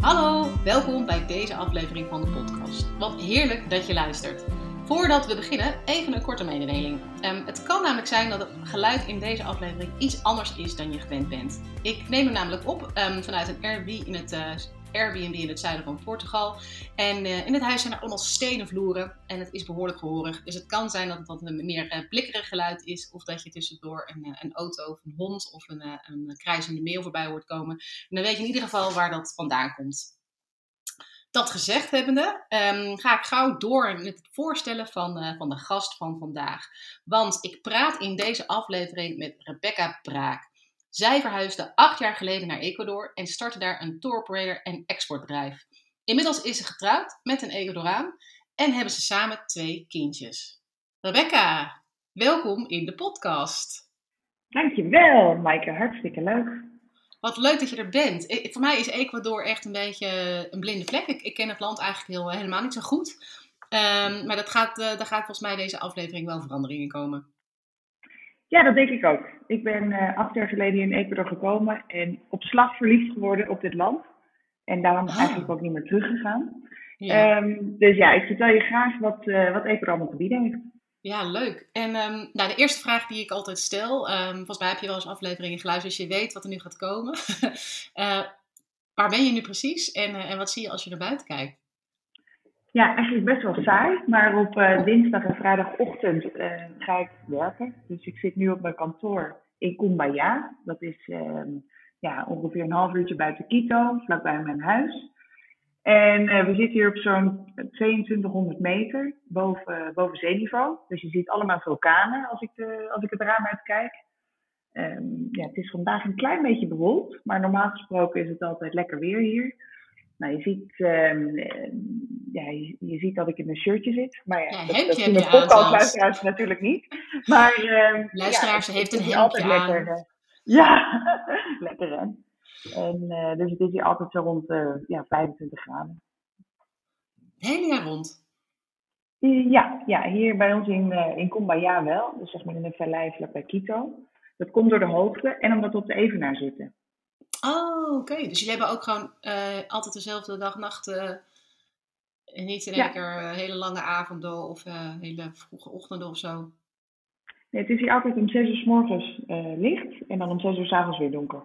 Hallo, welkom bij deze aflevering van de podcast. Wat heerlijk dat je luistert. Voordat we beginnen, even een korte mededeling. Um, het kan namelijk zijn dat het geluid in deze aflevering iets anders is dan je gewend bent. Ik neem hem namelijk op um, vanuit een Airbnb in het uh, Airbnb in het zuiden van Portugal. En uh, in het huis zijn er allemaal stenen vloeren en het is behoorlijk gehoorig. Dus het kan zijn dat het wat een meer uh, geluid is. Of dat je tussendoor een, uh, een auto of een hond of een, een mail voorbij hoort komen. En dan weet je in ieder geval waar dat vandaan komt. Dat gezegd hebbende, um, ga ik gauw door met het voorstellen van, van de gast van vandaag. Want ik praat in deze aflevering met Rebecca Braak. Zij verhuisde acht jaar geleden naar Ecuador en startte daar een tour operator en exportbedrijf. Inmiddels is ze getrouwd met een Ecuadoraan en hebben ze samen twee kindjes. Rebecca, welkom in de podcast. Dankjewel, Maaike. Hartstikke leuk. Wat leuk dat je er bent. Voor mij is Ecuador echt een beetje een blinde vlek. Ik, ik ken het land eigenlijk heel, helemaal niet zo goed. Um, maar dat gaat, uh, daar gaat volgens mij deze aflevering wel veranderingen komen. Ja, dat denk ik ook. Ik ben uh, acht jaar geleden in Ecuador gekomen en op slag verliefd geworden op dit land. En daarom oh. eigenlijk ook niet meer teruggegaan. Ja. Um, dus ja, ik vertel je graag wat, uh, wat Ecuador allemaal te bieden heeft. Ja, leuk. En um, nou, de eerste vraag die ik altijd stel, um, volgens mij heb je wel eens afleveringen geluisterd, dus je weet wat er nu gaat komen. uh, waar ben je nu precies en, en wat zie je als je naar buiten kijkt? Ja, eigenlijk best wel saai. Maar op uh, dinsdag en vrijdagochtend uh, ga ik werken. Dus ik zit nu op mijn kantoor in Kumbaya. Dat is uh, ja, ongeveer een half uurtje buiten Quito, vlakbij mijn huis. En uh, we zitten hier op zo'n 2200 meter boven, boven zeeniveau. Dus je ziet allemaal vulkanen als ik, als ik het raam uitkijk. Um, ja, het is vandaag een klein beetje bewolkt, maar normaal gesproken is het altijd lekker weer hier. Nou, je ziet, um, ja, je, je, ziet dat ik in een shirtje zit. Maar ja, ja dat, dat aan luisteraars natuurlijk niet. Maar, um, Luisteraars ja, heeft een hemdje altijd aan. lekker. uh, Ja, lekker hè. En uh, dus het is hier altijd zo rond uh, ja, 25 graden. Het hele jaar rond? Ja, ja hier bij ons in, uh, in Kumbaya wel. Dus zeg maar in de vallei vlakbij Quito. Dat komt door de hoogte en omdat we op de Evenaar zitten. Oh, oké. Okay. Dus jullie hebben ook gewoon uh, altijd dezelfde dag-nacht. Uh, en niet in één ja. keer uh, hele lange avonden of hele vroege ochtenden of zo. Nee, het is hier altijd om 6 uur s morgens licht en dan om 6 uur s avonds weer donker.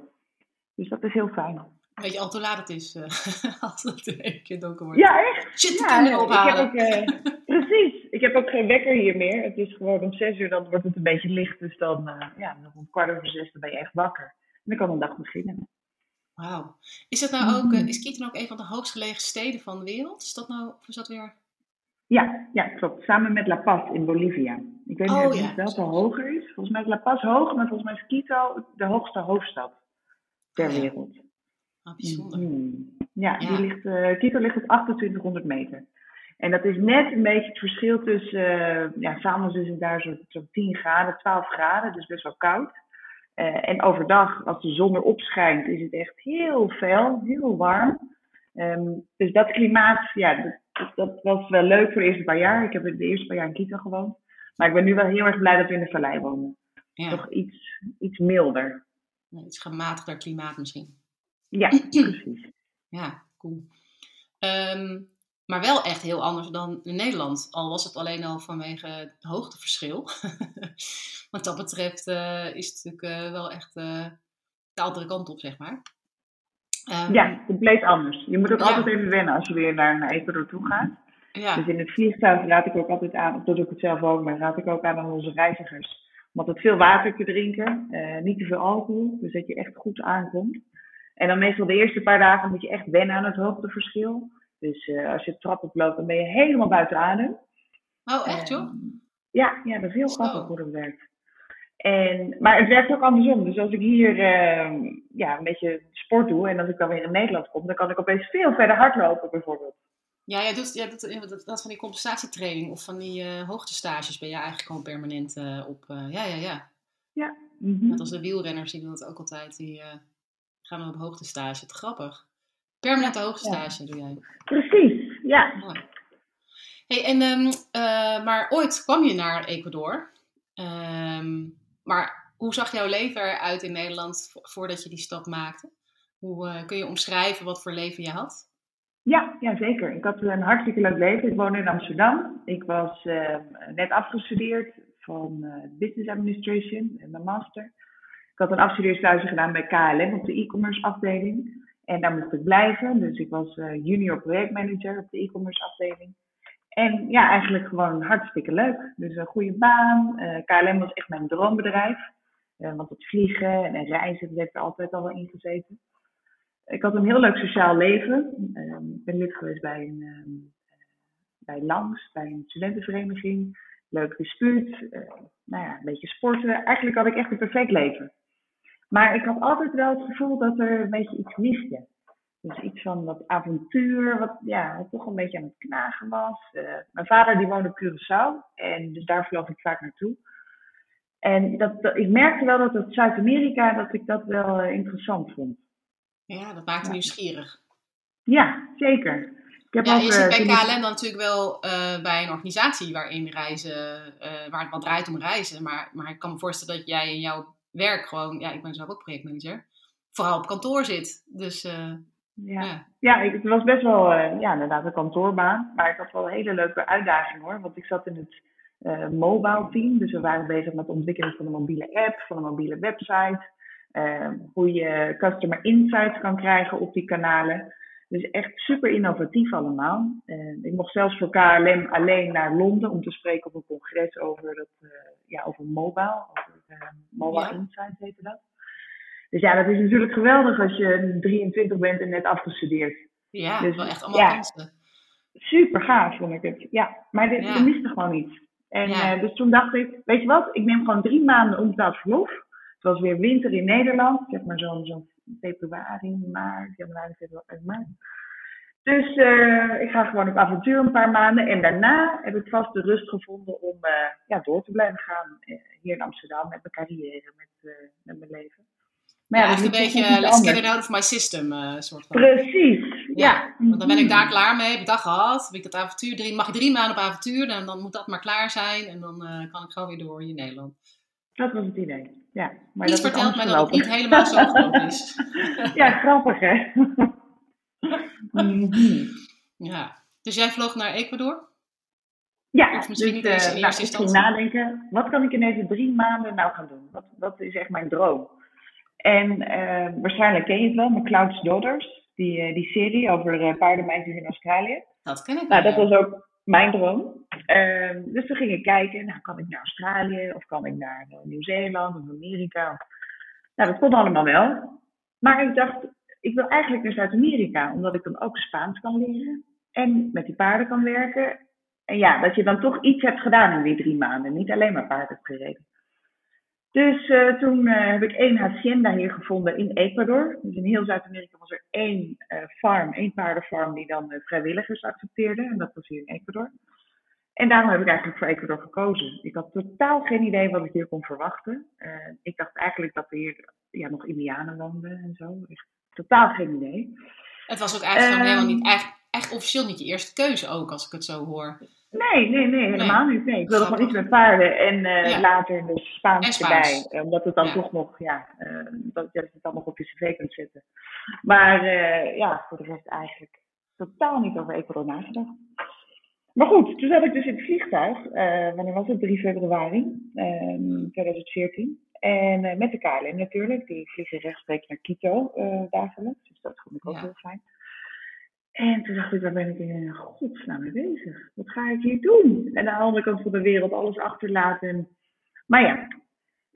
Dus dat is heel fijn. Weet je al te laat het is als het in één keer donker wordt? Ja, echt? Shit, ja, ophalen. Ik heb ook, precies. Ik heb ook geen wekker hier meer. Het is gewoon om 6 uur, dan wordt het een beetje licht. Dus dan, ja, om kwart over zes, dan ben je echt wakker. En dan kan een dag beginnen. Wauw. Is dat nou ook, uh, is Quito ook een van de hoogst gelegen steden van de wereld? Is dat nou, of is dat weer... Ja, ja, klopt. Samen met La Paz in Bolivia. Ik weet niet oh, of ja. welke hoger is. Volgens mij is La Paz hoog, maar volgens mij is Quito de hoogste hoofdstad ter Oh, ja. wereld. Ah, bijzonder. Mhm. Ja, Ja. Die ligt, uh, Quito ligt op 2800 meter. En dat is net een beetje het verschil tussen, uh, ja, s'avonds is het daar zo'n zo 10 graden, 12 graden, dus best wel koud. Uh, en overdag, als de zon erop schijnt, is het echt heel fel, heel warm. Um, dus dat klimaat, ja, dat, dat, was wel leuk voor de eerste paar jaar. Ik heb de eerste paar jaar in Quito gewoond. Maar ik ben nu wel heel erg blij dat we in de vallei wonen. Ja, Toch iets, iets milder. iets gematigder klimaat misschien. Ja, precies. Ja, cool. Um, maar wel echt heel anders dan in Nederland. Al was het alleen al vanwege het hoogteverschil. Wat dat betreft uh, is het natuurlijk uh, wel echt uh, de andere kant op, zeg maar. Um, ja, compleet anders. Je moet ook ja. altijd even wennen als je weer naar, naar Ecuador toe gaat. Ja. Dus in het vliegtuig raad ik ook altijd aan, dat doe ik het zelf ook, maar raad ik ook aan aan onze reizigers. Om altijd veel water te drinken, eh, niet te veel alcohol, dus dat je echt goed aankomt. En dan meestal de eerste paar dagen moet je echt wennen aan het hoogteverschil. Dus eh, als je de trap oploopt, dan ben je helemaal buiten adem. Oh, echt joh? Ehm, ja, ja, dat is heel grappig hoe dat werkt. En, maar het werkt ook andersom. Dus als ik hier ehm, ja, een beetje sport doe en als ik dan weer in Nederland kom, dan kan ik opeens veel verder hardlopen bijvoorbeeld. Ja, jij doet, doet ja, dat, dat van die compensatietraining of van die eh hoogtestages ben je eigenlijk gewoon permanent eh, op. eh, ja, ja, ja. Mhm. Net als de wielrenners, die doen dat ook altijd. Die gaan dan op hoogtestage. Te grappig. Permanente hoogtestage doe jij. Precies, ja. Hey, en, ehm, eh, maar ooit kwam je naar Ecuador. Ehm, maar hoe zag jouw leven eruit in Nederland vo- voordat je die stap maakte? Hoe eh, kun je omschrijven wat voor leven je had? Ja, ja, zeker. Ik had een hartstikke leuk leven. Ik woonde in Amsterdam. Ik was ehm, net afgestudeerd van eh, Business Administration en mijn master. Ik had een afstudeerstage gedaan bij KLM op de e-commerce afdeling. En daar moest ik blijven. Dus ik was eh, junior projectmanager op de e-commerce afdeling. En ja, eigenlijk gewoon hartstikke leuk. Dus een goede baan. Eh, KLM was echt mijn droombedrijf. Eh, want het vliegen en reizen, heeft er altijd al wel in gezeten. Ik had een heel leuk sociaal leven. Ehm, ik ben lid geweest bij, een, ehm, bij Langs, bij een studentenvereniging. Leuk dispuut. nou ja, een beetje sporten. Eigenlijk had ik echt een perfect leven. Maar ik had altijd wel het gevoel dat er een beetje iets miste. Dus iets van wat avontuur, wat, ja, wat toch een beetje aan het knagen was. Eh, mijn vader die woonde op Curaçao en dus daar vloog ik vaak naartoe. En dat, dat- ik merkte wel dat het Zuid-Amerika, dat ik dat wel eh, interessant vond. Ja, dat maakte Ja. nieuwsgierig. Ja, zeker. Ik heb Ja, ook, je zit eh, bij KLM dan natuurlijk wel bij een organisatie waarin reizen, waar het wat draait om reizen. Maar, maar ik kan me voorstellen dat jij in jouw werk gewoon, ja, ik ben zelf ook projectmanager, vooral op kantoor zit. Dus eh, Ja, ja. ja ik, het was best wel eh, ja, inderdaad een kantoorbaan. Maar ik had wel een hele leuke uitdaging hoor. Want ik zat in het eh, mobile team. Dus we waren bezig met het ontwikkelen van een mobiele app, van een mobiele website. hoe je customer insights kan krijgen op die kanalen. Dus echt super innovatief allemaal. Ik mocht zelfs voor KLM alleen naar Londen om te spreken op een congres over, dat, ja, over mobile. Over eh, mobile Ja. insights heette dat. Dus ja, dat is natuurlijk geweldig als je 23 bent en net afgestudeerd. ja, Dus, wel echt allemaal ja. kansen. Super gaaf vond ik het. Ja, maar dit, Ja. miste gewoon iets. En Ja. eh, dus toen dacht ik, weet je wat, ik neem gewoon drie maanden onbetaald verlof. Het was weer winter in Nederland, zeg maar zo'n zo'n februari, maart, januari, februari, maart. Dus eh, ik ga gewoon op avontuur een paar maanden. En daarna heb ik vast de rust gevonden om eh, ja, door te blijven gaan eh, hier in Amsterdam met mijn carrière, met, met mijn leven. Maar Ja, echt een beetje let's anders. get it out of my system soort van. Precies, ja. Want dan ben ik Mhm. daar klaar mee, heb ik dat gehad, heb ik dat avontuur, drie, mag ik drie maanden op avontuur, dan, dan moet dat maar klaar zijn en dan kan ik gewoon weer door in Nederland. Dat was het idee. Ja, maar Iets dat vertelt mij dat het niet helemaal zo gelopen is. Ja, grappig hè. Ja. Dus jij vloog naar Ecuador? Ja, Of misschien dus, niet eens in eh, eerste nou, instantie. nadenken, wat kan ik in deze drie maanden nou gaan doen? Wat, wat is echt mijn droom? En eh, waarschijnlijk ken je het wel, McCloud's Daughters, die, eh, die serie over eh, paardenmeisjes in Australië. Dat ken ik Nou, dat was ook mijn droom. Ehm, dus toen ging ik kijken, nou, kan ik naar Australië of kan ik naar Nieuw-Zeeland of Amerika? Of- Nou, dat kon allemaal wel. Maar ik dacht, ik wil eigenlijk naar Zuid-Amerika, omdat ik dan ook Spaans kan leren en met die paarden kan werken. En ja, dat je dan toch iets hebt gedaan in die drie maanden, niet alleen maar paard hebt gereden. Dus eh, toen eh, heb ik één hacienda hier gevonden in Ecuador. Dus in heel Zuid-Amerika was er één eh, farm, één paardenfarm die dan vrijwilligers accepteerde. En dat was hier in Ecuador. En daarom heb ik eigenlijk voor Ecuador gekozen. Ik had totaal geen idee wat ik hier kon verwachten. Ik dacht eigenlijk dat er hier ja, nog Indianen woonden en zo. Totaal geen idee. Het was ook eigenlijk Ehm, helemaal niet, echt, echt officieel niet je eerste keuze ook, als ik het zo hoor. Nee, nee, nee, helemaal niet. Nee. Ik wilde gewoon iets met paarden en eh, Ja. later dus Spaans, En Spaans. erbij. Eh, omdat het dan Ja. toch nog, ja, eh, dat je het dan nog op je cv kunt zetten. Maar ja, voor de rest eigenlijk totaal niet over Ecuador nagedacht. Maar goed, toen zat ik dus in het vliegtuig. wanneer was het? 3 februari ehm, 2014. En eh, met de KLM natuurlijk. Die vliegen rechtstreeks naar Quito eh, dagelijks. Dus dat vond ik ook Ja. heel fijn. En toen dacht ik, waar ben ik in godsnaam mee bezig? Wat ga ik hier doen? En aan de andere kant van de wereld alles achterlaten. Maar ja,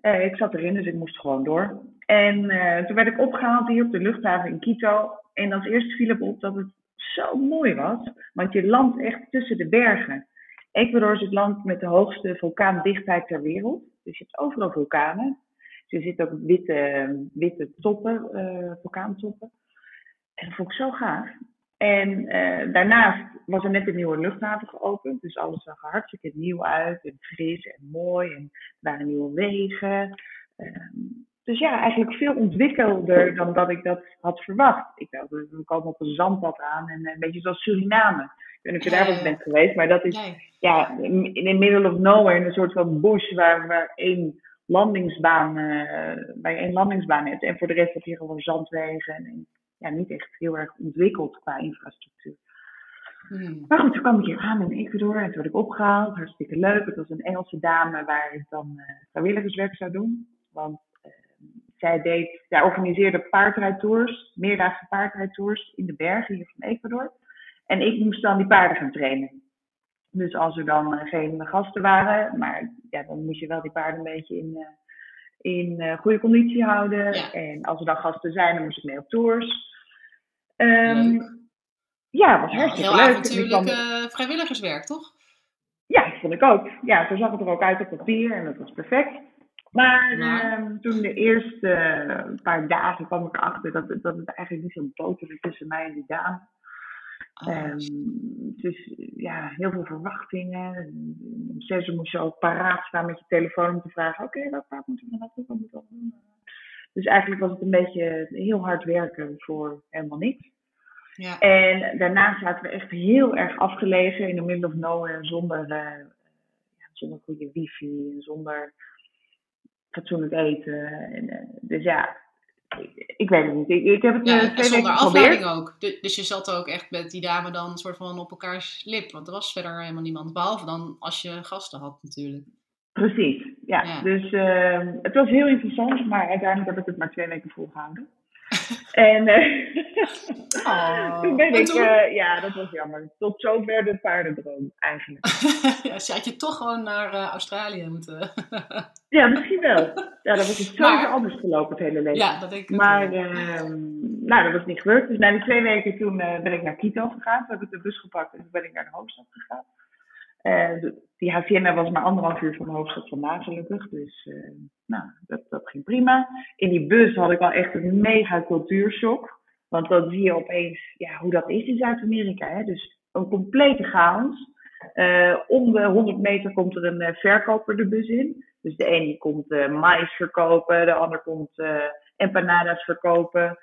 eh, ik zat erin, dus ik moest gewoon door. En eh, toen werd ik opgehaald hier op de luchthaven in Quito. En als eerste viel het op dat het zo mooi was. Want je landt echt tussen de bergen. Ecuador is het land met de hoogste vulkaandichtheid ter wereld. Dus je hebt overal vulkanen. Dus er zitten ook witte, witte toppen, uh, vulkaantoppen. En dat vond ik zo gaaf. En uh, daarnaast was er net een nieuwe luchthaven geopend. Dus alles zag er hartstikke nieuw uit. En fris en mooi. En er waren nieuwe wegen. Uh, dus ja, eigenlijk veel ontwikkelder dan dat ik dat had verwacht. Ik dacht, we komen op een zandpad aan. En een beetje zoals Suriname. Ik weet niet of je daar bent geweest. Maar dat is nee. ja, in the middle of nowhere. In een soort van bush waar, waar één landingsbaan, uh, waar je één landingsbaan hebt. En voor de rest heb je gewoon zandwegen. En, ja, niet echt heel erg ontwikkeld qua infrastructuur. Hmm. Maar goed, toen kwam ik hier aan in Ecuador en toen werd ik opgehaald. Hartstikke leuk. Het was een Engelse dame waar ik dan uh, vrijwilligerswerk zou doen. Want uh, zij, deed, zij organiseerde paardrijdtours, meerdaagse paardrijdtours in de bergen hier van Ecuador. En ik moest dan die paarden gaan trainen. Dus als er dan uh, geen gasten waren, maar ja, dan moest je wel die paarden een beetje in, in uh, goede conditie houden. Ja. En als er dan gasten zijn, dan moest ik mee op tours. Um, ja, was hartstikke Heel leuk. avontuurlijk kwam... uh, vrijwilligerswerk, toch? Ja, dat vond ik ook. Ja, zo zag het er ook uit op papier en dat was perfect. Maar um, toen de eerste paar dagen kwam ik erachter dat, dat het eigenlijk niet zo boterde tussen mij en die dame. Oh, um, dus ja, heel veel verwachtingen. Om zes uur moest je ook paraat staan met je telefoon om te vragen: oké, okay, welk paard moeten we naartoe? Wat moeten we doen? Dus eigenlijk was het een beetje heel hard werken voor helemaal niks. Ja. En daarna zaten we echt heel erg afgelegen in the middle of nowhere, zonder, uh, ja, zonder goede wifi, zonder fatsoenlijk eten. En, uh, dus ja, ik, weet het niet. Ik, ik heb het ja, uh, twee zonder weken afleiding ook. Dus, dus je zat ook echt met die dame dan een soort van op elkaars lip. Want er was verder helemaal niemand. Behalve dan als je gasten had natuurlijk. Precies, ja. Ja. Dus uh, het was heel interessant, maar uiteindelijk heb ik het maar twee weken volgehouden. En Oh. toen ben En ik, toen? uh, ja, dat was jammer. Tot zover de paardendroom eigenlijk. ja, dus had je toch gewoon naar uh, Australië moeten. Ja, misschien wel. Ja, dat was het zo Maar- anders gelopen het hele leven. ja, dat denk ik. ook Maar ehm, nou, dat was niet gebeurd. Dus na die twee weken toen eh, ben ik naar Quito gegaan. Toen heb ik de bus gepakt en toen ben ik naar de hoofdstad gegaan. Eh, die Hacienda was maar anderhalf uur van de hoofdstad vandaan gelukkig. Dus eh, nou, dat, dat ging prima. In die bus had ik al echt een mega cultuurshock. Want dan zie je opeens ja, hoe dat is in Zuid-Amerika. Dus een complete chaos. Eh, om de 100 meter komt er een verkoper de bus in. Dus de een die komt eh mais verkopen, de ander komt empanadas verkopen.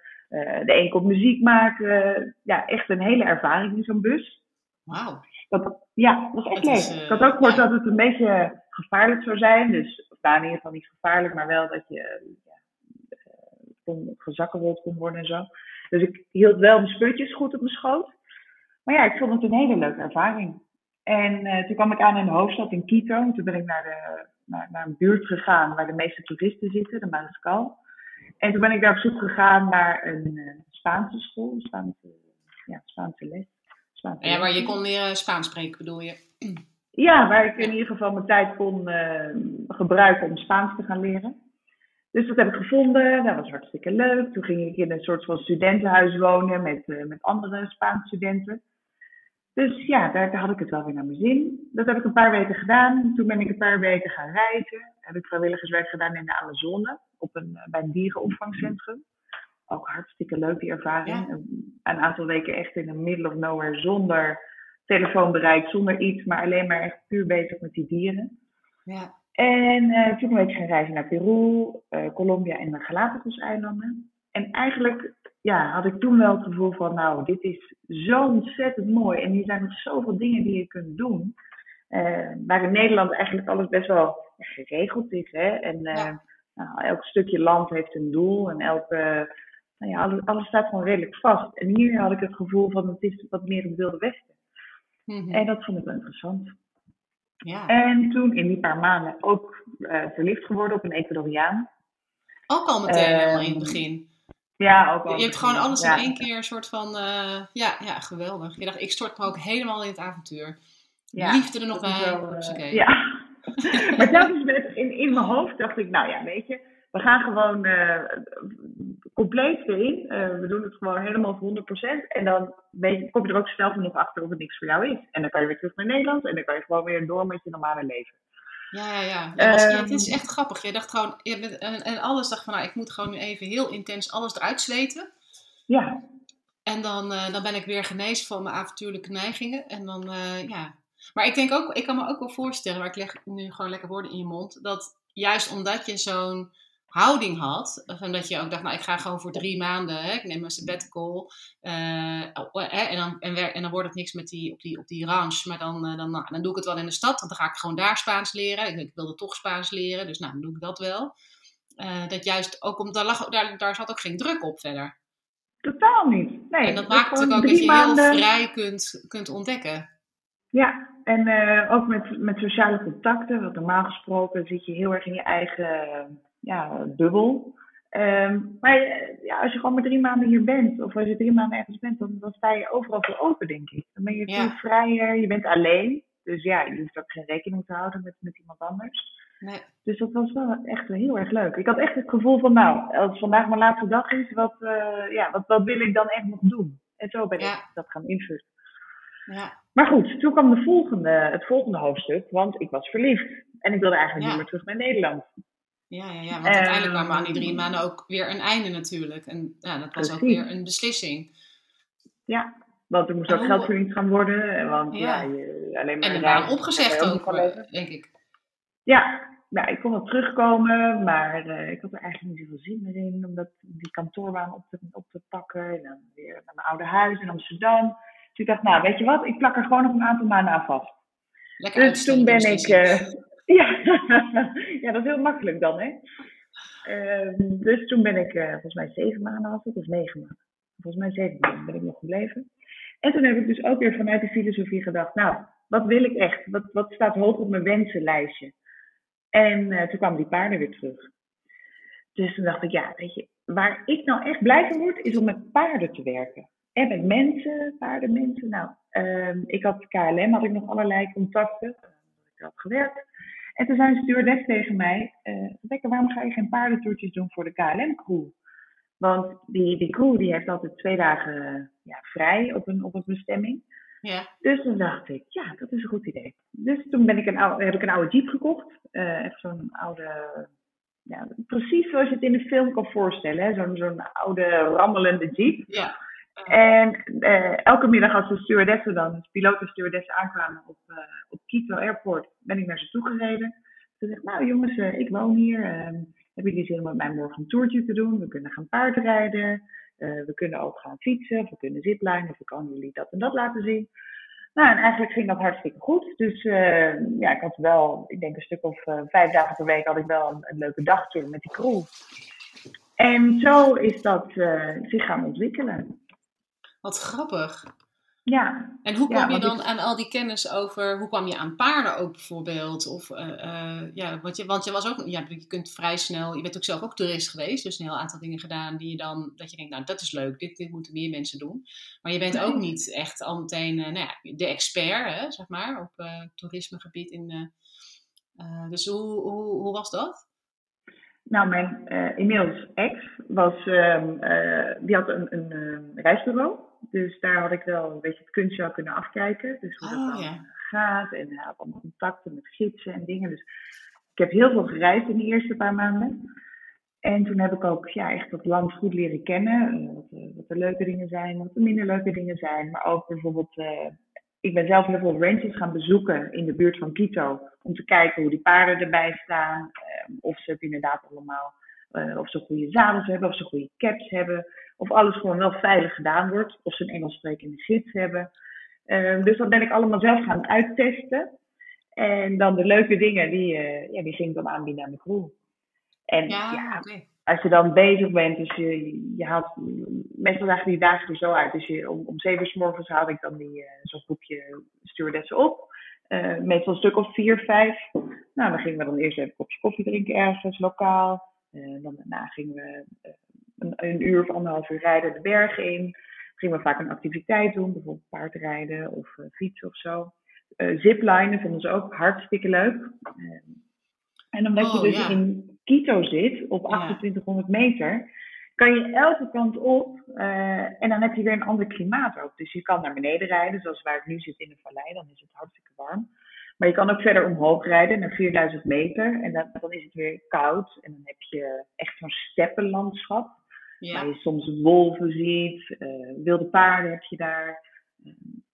De een komt muziek maken. Ja, echt een hele ervaring in zo'n bus. Wauw. Dat, ja, dat was echt leuk. eh, ik had ook gehoord dat het een beetje gevaarlijk zou zijn. Dus, of nou, in ieder geval niet gevaarlijk, maar wel dat je eh, ja, eh, kon, gezakkenrold kon worden en zo. Dus ik hield wel mijn spulletjes goed op mijn schoot. Maar ja, ik vond het een hele leuke ervaring. En eh, toen kwam ik aan in de hoofdstad in Quito. En Toen ben ik naar, de, naar, naar een buurt gegaan waar de meeste toeristen zitten, de Mariscal. En toen ben ik daar op zoek gegaan naar een eh, Spaanse school, een Spaanse, ja, Spaanse les. Ja, waar je kon leren Spaans spreken, bedoel je? Ja, waar ik in ieder geval mijn tijd kon eh, gebruiken om Spaans te gaan leren. Dus dat heb ik gevonden, dat was hartstikke leuk. Toen ging ik in een soort van studentenhuis wonen met, eh, met andere Spaanse studenten. Dus ja, daar, daar had ik het wel weer naar mijn zin. Dat heb ik een paar weken gedaan. Toen ben ik een paar weken gaan reizen. Heb ik vrijwilligerswerk gedaan in de Amazone, op een, eh, bij een dierenopvangcentrum. Ook hartstikke leuk die ervaring. Ja. Een, een aantal weken echt in the middle of nowhere zonder telefoonbereik, zonder iets, maar alleen maar echt puur bezig met die dieren. Ja. En eh, toen ben ik gaan reizen naar Peru, eh, Colombia en de Galapagos-eilanden. En eigenlijk ja, had ik toen wel het gevoel van, nou, dit is zo ontzettend mooi. En hier zijn nog zoveel dingen die je kunt doen. Eh, waar in Nederland eigenlijk alles best wel geregeld is. Hè? En Ja. nou, elk stukje land heeft een doel. En elke, nou ja, alles, alles staat gewoon redelijk vast. En hier had ik het gevoel van, het is wat meer het Wilde Westen. Mhm. En dat vond ik wel interessant. ja. En toen in die paar maanden ook eh, verliefd geworden op een Ecuadoriaan. Ook al meteen Ehm, helemaal in het begin. Ja, ook wel. Je hebt gewoon alles Ja. in één keer een soort van, eh, ja, ja, geweldig. Je dacht, ik stort me ook helemaal in het avontuur. Ja, Liefde er nog bij. wel, eh, ja. maar telkens met, in, in mijn hoofd dacht ik, nou ja, weet je, we gaan gewoon compleet erin. Eh, we doen het gewoon helemaal voor 100%. En dan weet kom je er ook snel genoeg achter of het niks voor jou is. En dan kan je weer terug naar Nederland en dan kan je gewoon weer door met je normale leven. Ja, ja, ja. Ja, was- ja, Ehm. het is echt grappig. Je dacht gewoon, je bent, en, en alles dacht van, nou, ik moet gewoon nu even heel intens alles eruit zweten. Ja, En dan, eh, dan ben ik weer genezen van mijn avontuurlijke neigingen. En dan, eh, ja. Maar ik denk ook, ik kan me ook wel voorstellen, maar ik leg nu gewoon lekker woorden in je mond, dat juist omdat je zo'n houding had, van dat je ook dacht, nou, ik ga gewoon voor drie maanden, hè, ik neem een sabbatical, eh, hè, en, dan, en, wer- en dan wordt het niks met die, op, die, op die ranch, maar dan, eh, dan, nou, dan doe ik het wel in de stad, want dan ga ik gewoon daar Spaans leren. Ik, ik wilde toch Spaans leren, dus nou, dan doe ik dat wel. Dat juist ook, om, daar, lag, daar, daar zat ook geen druk op verder. totaal niet. Nee, En dat was maakt natuurlijk ook dat je heel vrij kunt, kunt ontdekken. Ja, en ook met, met sociale contacten. Want normaal gesproken zit je heel erg in je eigen ja, bubbel. Ehm, maar eh, ja, als je gewoon maar drie maanden hier bent, of als je drie maanden ergens bent, dan, dan sta je overal voor open, denk ik. Dan ben je Ja. veel vrijer, je bent alleen. Dus ja, je hoeft ook geen rekening te houden met, met iemand anders. Nee. Dus dat was wel echt heel erg leuk. Ik had echt het gevoel van, nou, als vandaag mijn laatste dag is, wat, eh, ja, wat, wat wil ik dan echt nog doen? En zo ben Ja. ik dat gaan invullen. Ja. Maar goed, toen kwam de volgende, het volgende hoofdstuk, want ik was verliefd. En ik wilde eigenlijk Ja. niet meer terug naar Nederland. Ja, ja, ja, want Ehm, uiteindelijk kwam aan die drie maanden ook weer een einde natuurlijk. En ja, dat was ook weer een beslissing. Ja, want er moest En ook hoe- geld verdiend gaan worden. Want Ja. ja, je, alleen maar En opgezegd ook, denk ik. Ja, nou, ik kon wel terugkomen, maar eh, ik had er eigenlijk niet zoveel zin meer in. Om dat, die kantoorbaan op te, op te pakken. En dan weer naar mijn oude huis in Amsterdam. Dus ik dacht, nou, weet je wat, ik plak er gewoon nog een aantal maanden aan vast. Lekker Dus toen ben die ik. Ja. ja, dat is heel makkelijk dan, hè? Ehm, dus toen ben ik, eh, volgens mij zeven maanden was het, of negen maanden. Volgens mij zeven maanden ben ik nog gebleven. En toen heb ik dus ook weer vanuit de filosofie gedacht, nou, wat wil ik echt? Wat, wat staat hoog op mijn wensenlijstje? En eh, toen kwamen die paarden weer terug. Dus toen dacht ik, ja, weet je, waar ik nou echt blij van word, is om met paarden te werken. En met mensen, paardenmensen. Nou, ehm, ik had KLM, had ik nog allerlei contacten. Ik had gewerkt. En toen zei een stewardess tegen mij, eh Rebecca, waarom ga je geen paardentoertjes doen voor de KLM-crew? Want die, die crew die heeft altijd twee dagen ja, vrij op een, op een bestemming. Ja, Dus toen dacht ik, ja, dat is een goed idee. Dus toen ben ik een oude, heb ik een oude jeep gekocht. Eh, echt zo'n oude, ja, precies zoals je het in de film kan voorstellen. hè, Zo'n zo'n oude rammelende jeep. ja. En eh, elke middag als de stewardessen dan, de piloot aankwamen op, eh, op Quito Airport, ben ik naar ze toe gereden. Toen zeg ik, nou jongens, eh, ik woon hier. eh, hebben jullie zin om met mij morgen een toertje te doen? We kunnen gaan paardrijden. we kunnen ook gaan fietsen. We kunnen ziplinen. Of ik kan jullie dat en dat laten zien. Nou, en eigenlijk ging dat hartstikke goed. Dus ja, ik had wel, ik denk een stuk of vijf dagen per week had ik wel een, leuke dagtour met die crew. En zo is dat zich gaan ontwikkelen. Wat grappig. Ja, En hoe Ja, kwam je dan ik- aan al die kennis over, hoe kwam je aan paarden ook bijvoorbeeld? Of, eh, eh, ja, want, je, want je was ook, ja, je kunt vrij snel, je bent ook zelf ook toerist geweest, dus een heel aantal dingen gedaan die je dan, dat je denkt, nou dat is leuk, dit, dit moeten meer mensen doen. Maar je bent ook niet echt al meteen, eh, nou ja, de expert, hè, zeg maar, op toerismegebied. In, dus hoe, hoe, hoe was dat? nou mijn inmiddels ex was, ehm, eh, die had een, een reisbureau. Dus daar had ik wel een beetje het kunstje al kunnen afkijken. Dus hoe dat Oh, dan ja. gaat. En had allemaal contacten met gidsen en dingen. Dus ik heb heel veel gereisd in de eerste paar maanden. En toen heb ik ook ja, echt dat land goed leren kennen. Eh, Wat, de- wat de leuke dingen zijn, wat de minder leuke dingen zijn. Maar ook bijvoorbeeld, eh, ik ben zelf heel veel ranches gaan bezoeken in de buurt van Quito. Om te kijken hoe die paarden erbij staan. eh, of ze het inderdaad allemaal, eh, of ze goede zadels hebben, of ze goede caps hebben. Of alles gewoon wel veilig gedaan wordt. Of ze een Engels sprekende gids hebben. Eh, dus dat ben ik allemaal zelf gaan uittesten. En dan de leuke dingen, die, eh, ja, die ging ik dan aanbieden aan de crew. En Ja, als je dan bezig bent, dus je, je haalt, meestal zagen die dagen er zo uit. Dus je, om, om zeven uur 's morgens haalde ik dan die, zo'n groepje stewardessen op. Meestal een stuk of vier, vijf. Nou, dan gingen we dan eerst even een kopje koffie drinken ergens, lokaal. Eh, dan daarna gingen we eh, een, een, uur of anderhalf uur rijden de bergen in. Gingen we vaak een activiteit doen, bijvoorbeeld paardrijden of fietsen of zo. ziplinen vonden ze ook hartstikke leuk. en omdat je oh, dus in Quito zit, op 2800 meter, kan je elke kant op uh, en dan heb je weer een ander klimaat ook. Dus je kan naar beneden rijden, zoals waar ik nu zit in de vallei, dan is het hartstikke warm. Maar je kan ook verder omhoog rijden naar 4000 meter en dan, dan is het weer koud. En dan heb je echt zo'n steppenlandschap, ja. waar je soms wolven ziet, uh, wilde paarden heb je daar.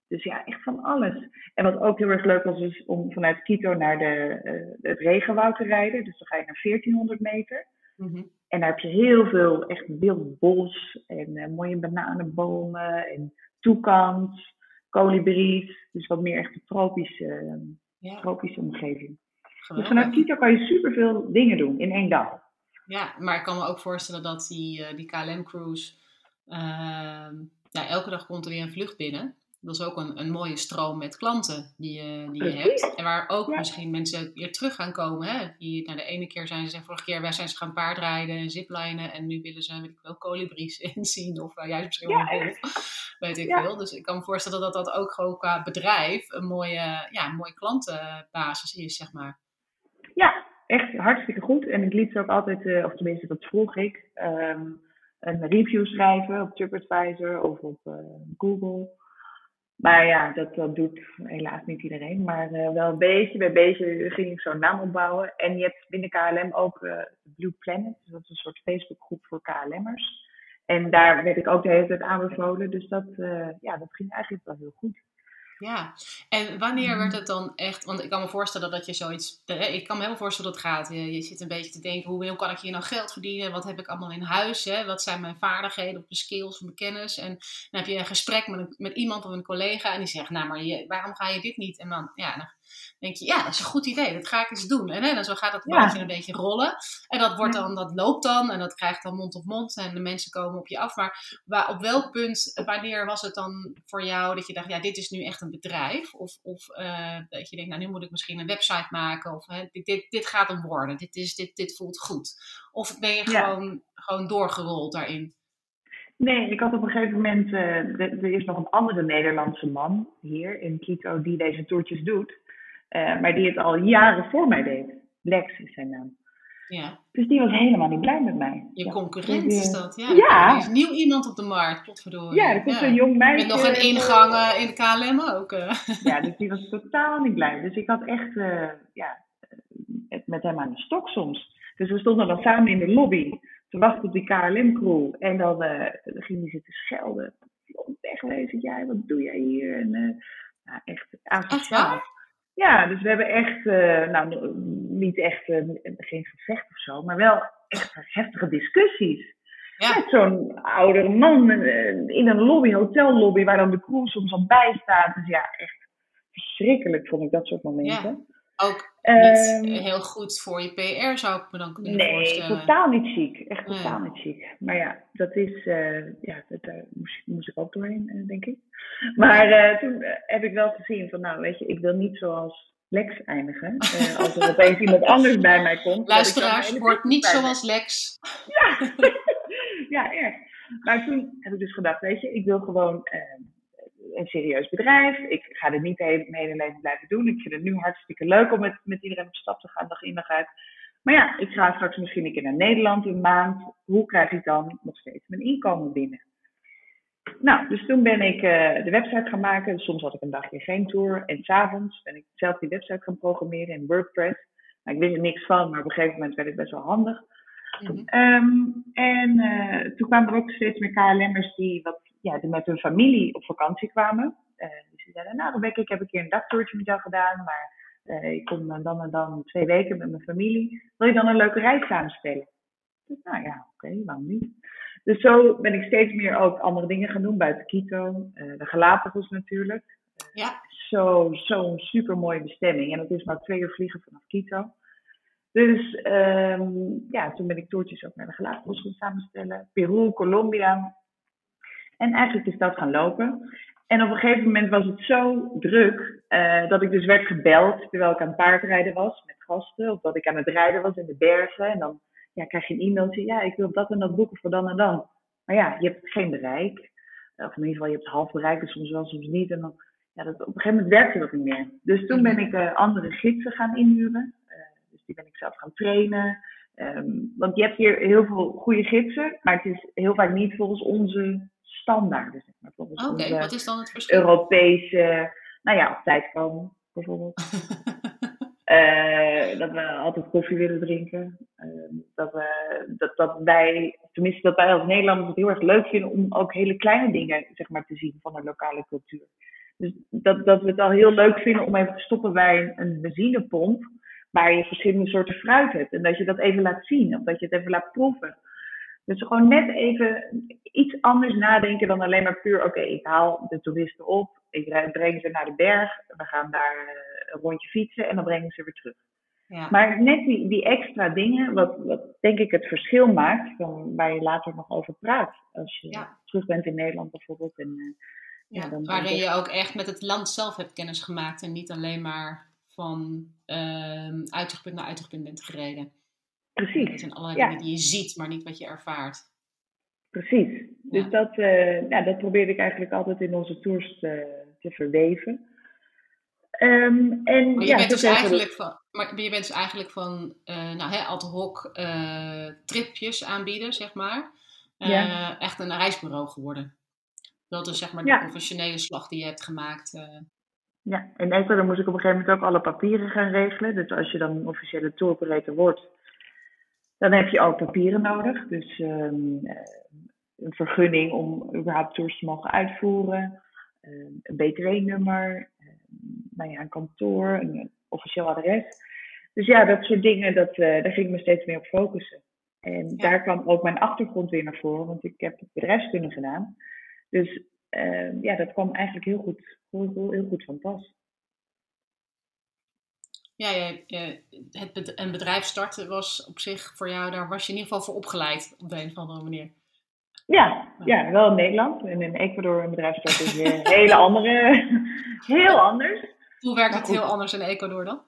Dus ja, echt van alles. En wat ook heel erg leuk was, is om vanuit Quito naar de, uh, het regenwoud te rijden. Dus dan ga je naar 1400 meter. Mm En daar heb je heel veel echt wild bos en uh, mooie bananenbomen en toekans, kolibries. Dus wat meer echt een tropische, ja. tropische omgeving. Dus vanuit Quito kan je superveel dingen doen in één dag. Ja, maar ik kan me ook voorstellen dat die, uh, die KLM-cruise... Ehm, ja, elke dag komt er weer een vlucht binnen dat is ook een, een mooie stroom met klanten die, je, die je hebt. En waar ook misschien mensen weer terug gaan komen. Hè? Die, nou, de ene keer zijn ze, vorige keer wij zijn ze gaan paardrijden en ziplinen. En nu willen ze, weet ik wel, kolibries inzien. Of uh, juist misschien wel een. Weet ik veel. Dus ik kan me voorstellen dat dat ook gewoon qua bedrijf een mooie, ja, een mooie klantenbasis is, zeg maar. Ja, echt hartstikke goed. En ik liet ze ook altijd, uh, of tenminste dat vroeg ik, um, een review schrijven op TripAdvisor of op uh, Google. Maar ja, dat, dat doet helaas niet iedereen. Maar uh, wel beetje bij beetje ging ik zo'n naam opbouwen. En je hebt binnen KLM ook uh, Blue Planet. Dus dat is een soort Facebookgroep voor KLM'ers. En daar werd ik ook de hele tijd aanbevolen. Dus dat, uh, ja, dat ging eigenlijk wel heel goed. Ja, en wanneer werd het dan echt, want ik kan me voorstellen dat je zoiets, ik kan me heel voorstellen dat het gaat. Je, je zit een beetje te denken, hoe, hoe kan ik hier nou geld verdienen? Wat heb ik allemaal in huis? Hè? Wat zijn mijn vaardigheden of mijn skills of mijn kennis? En dan heb je een gesprek met, een, met iemand of een collega en die zegt, nou maar je, waarom ga je dit niet? En dan, ja, dan denk je, ja, dat is een goed idee, dat ga ik eens doen. En, hè, dan zo gaat het ja. een beetje rollen. En dat, wordt dan, dat loopt dan en dat krijgt dan mond op mond en de mensen komen op je af. Maar waar, op welk punt, wanneer was het dan voor jou dat je dacht, ja, dit is nu echt een bedrijf? Of, of uh, dat je denkt, nou, nu moet ik misschien een website maken of hè, dit, dit, dit gaat hem worden, dit, is, dit, dit voelt goed. Of ben je gewoon, gewoon doorgerold daarin? Nee, ik had op een gegeven moment, uh, er is nog een andere Nederlandse man hier in Quito die deze toertjes doet. Uh, maar die het al jaren voor mij deed. Lex is zijn naam. Ja. Dus die was helemaal niet blij met mij. Je concurrent is dat, ja. ja. Er is nieuw iemand op de markt, potverdorie. Ja, komt ja. een jong meisje. Met nog een ingang uh, in de KLM ook. Ja, dus die was totaal niet blij. Dus ik had echt, ja, met hem aan de stok soms. Dus we stonden dan samen in de lobby te wachten op die KLM-crew. En dan, dan ging hij zitten schelden. Wegwezen, jij, wat doe jij hier? En nou, echt asociaal. Ja, dus we hebben echt, uh, nou niet echt, uh, geen gevecht of zo, maar wel echt heftige discussies. Ja. Met zo'n oudere man uh, in een lobby, hotellobby, waar dan de crew soms al bij staat. Dus ja, echt verschrikkelijk vond ik dat soort momenten. Ook niet ehm, heel goed voor je PR zou ik me dan kunnen nee, voorstellen. Nee, totaal niet ziek. Echt totaal niet ziek. Maar ja, dat is, uh, ja, dat, daar moest, moest, ik ook doorheen, uh, denk ik. Maar uh, toen heb ik wel gezien van, nou weet je, ik wil niet zoals Lex eindigen. als er opeens iemand anders bij mij komt. Luisteraars, wordt niet zoals Lex. Ja, ja, echt. Maar toen heb ik dus gedacht, weet je, ik wil gewoon een serieus bedrijf. Ik ga dit niet mijn hele leven blijven doen. Ik vind het nu hartstikke leuk om met, met iedereen op stap te gaan, dag in dag uit. Maar ja, ik ga straks misschien een keer naar Nederland een maand. Hoe krijg ik dan nog steeds mijn inkomen binnen? Nou, dus toen ben ik uh, de website gaan maken. Soms had ik een dagje geen tour. En s'avonds ben ik zelf die website gaan programmeren in WordPress. Nou, ik wist er niks van, maar op een gegeven moment werd het best wel handig. Mhm. Ehm, en uh, toen kwamen er ook steeds meer KLM'ers die, wat, ja, met hun familie op vakantie kwamen. Uh, dus die zeiden, nou Rebecca, ik heb een keer een dagtoertje met jou gedaan, maar uh, ik kom dan en dan twee weken met mijn familie. Wil je dan een leuke reis samenstellen? Dus, nou ja, oké, okay, waarom niet? Dus zo ben ik steeds meer ook andere dingen gaan doen buiten Quito. de Galapagos natuurlijk. ja. Zo'n zo super mooie bestemming. En dat is maar twee uur vliegen vanaf Quito. Dus um, ja, toen ben ik toertjes ook naar de Galapagos gaan samenstellen. Peru, Colombia. En eigenlijk is dat gaan lopen. En op een gegeven moment was het zo druk uh, dat ik dus werd gebeld terwijl ik aan het paardrijden was met gasten. Of dat ik aan het rijden was in de bergen. En dan ja, krijg je een e-mailtje. Ja, ik wil dat en dat boeken voor dan en dan. Maar ja, je hebt geen bereik. Of in ieder geval, je hebt half bereik, soms wel, soms niet. En dan, ja, dat, op een gegeven moment werkte dat niet meer. Dus toen ben ik uh, andere gidsen gaan inhuren. Uh, dus die ben ik zelf gaan trainen. Um, want je hebt hier heel veel goede gidsen, maar het is heel vaak niet volgens onze standaarden. Zeg maar. Oké, okay, wat is dan het verschil? Europese, nou ja, op tijd komen bijvoorbeeld. uh, dat we altijd koffie willen drinken. Uh, dat, we, dat, dat wij, tenminste dat wij als Nederlanders het heel erg leuk vinden om ook hele kleine dingen zeg maar, te zien van de lokale cultuur. Dus dat, dat we het al heel leuk vinden om even te stoppen bij een, een benzinepomp waar je verschillende soorten fruit hebt. En dat je dat even laat zien of dat je het even laat proeven. Dus gewoon net even iets anders nadenken dan alleen maar puur, oké, ik haal de toeristen op, ik breng ze naar de berg, we gaan daar eh, een rondje fietsen en dan brengen ze weer terug. Ja. Maar net die, die extra dingen, wat, wat denk ik het verschil maakt, van waar je later nog over praat. Als je terug bent in Nederland bijvoorbeeld. En, uh, ja, dan waarin je ook echt met het land zelf hebt kennis gemaakt en niet alleen maar van uh, naar uitzichtpunt bent gereden. Precies. Dat zijn allerlei dingen die je ziet, maar niet wat je ervaart. Precies. Dus dat, uh, ja, dat probeerde ik eigenlijk altijd in onze tours te, te verweven. Um, en, maar, je bent dus eigenlijk van, maar je bent dus eigenlijk van uh, nou, hè, ad hoc uh, tripjes aanbieden, zeg maar. Ja. Echt een reisbureau geworden. Dat is zeg maar de ja. professionele slag die je hebt gemaakt. Ja, in Ecuador moest ik op een gegeven moment ook alle papieren gaan regelen. Dus als je dan een officiële touroperator wordt, dan heb je ook papieren nodig. Dus um, een vergunning om überhaupt tours te mogen uitvoeren. Um, een BTW-nummer. Um, nou ja, een kantoor, een officieel adres. Dus ja, dat soort dingen, dat, uh, daar ging ik me steeds meer op focussen. En daar kwam ook mijn achtergrond weer naar voren, want ik heb bedrijfskunde gedaan. Dus ja, dat kwam eigenlijk heel goed, heel, heel goed van pas. Ja, je, het, een bedrijf starten was op zich voor jou, daar was je in ieder geval voor opgeleid op de een of andere manier. Ja, ja wel in Nederland. En in Ecuador een bedrijf starten is weer een hele andere, heel anders. Hoe werkt het heel anders in Ecuador dan?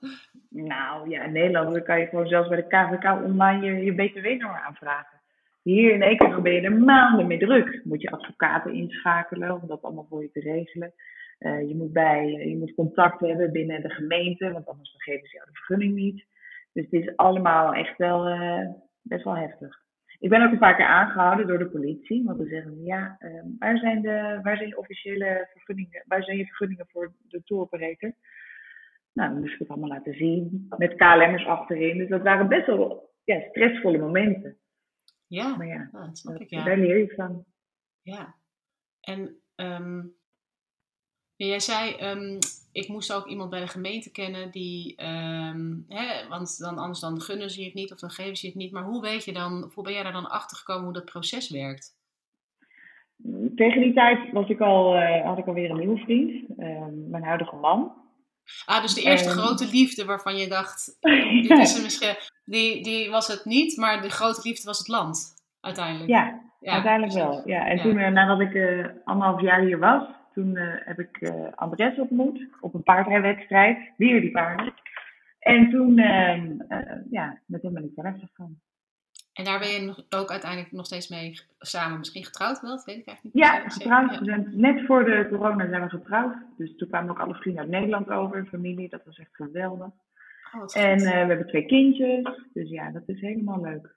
Nou ja, in Nederland kan je gewoon zelfs bij de KVK online je, je btw-nummer aanvragen. Hier in Ecuador ben je er maanden mee druk. Moet je advocaten inschakelen om dat allemaal voor je te regelen. Uh, je, moet bij, je moet contact hebben binnen de gemeente, want anders geven ze jou de vergunning niet. Dus het is allemaal echt wel uh, best wel heftig. Ik ben ook een paar keer aangehouden door de politie, want ze zeggen ja, uh, waar, zijn de, waar zijn je officiële vergunningen, waar zijn je vergunningen voor de touroperator? Nou, dan moest ik het allemaal laten zien, met KLM'ers achterin. Dus dat waren best wel ja, stressvolle momenten. Ja, maar ja, dat snap ik, ja. daar leer je van. Ja, en um, jij zei, um, ik moest ook iemand bij de gemeente kennen die, um, hè, want dan, anders dan gunnen ze het niet of dan geven ze het niet. Maar hoe weet je dan, hoe ben jij daar dan achter gekomen hoe dat proces werkt? Tegen die tijd was ik al, uh, had ik alweer een nieuwe vriend, uh, mijn huidige man. Ah, dus de eerste grote liefde waarvan je dacht, dit is misschien, die, die was het niet, maar de grote liefde was het land, uiteindelijk. Ja, ja uiteindelijk wel. Ja. En toen, uh, nadat ik uh, anderhalf jaar hier was, toen uh, heb ik uh, Andres ontmoet op een paardrijwedstrijd. Weer die paarden. En toen, uh, ja, met hem ben ik verder gegaan. En daar ben je ook uiteindelijk nog steeds mee samen misschien getrouwd wel? Dat weet ik eigenlijk niet. Ja, getrouwd. Ja. Net voor de corona zijn we getrouwd. Dus toen kwamen ook alle vrienden uit Nederland over, familie. Dat was echt geweldig. Oh, en we hebben twee kindjes. Dus ja, dat is helemaal leuk.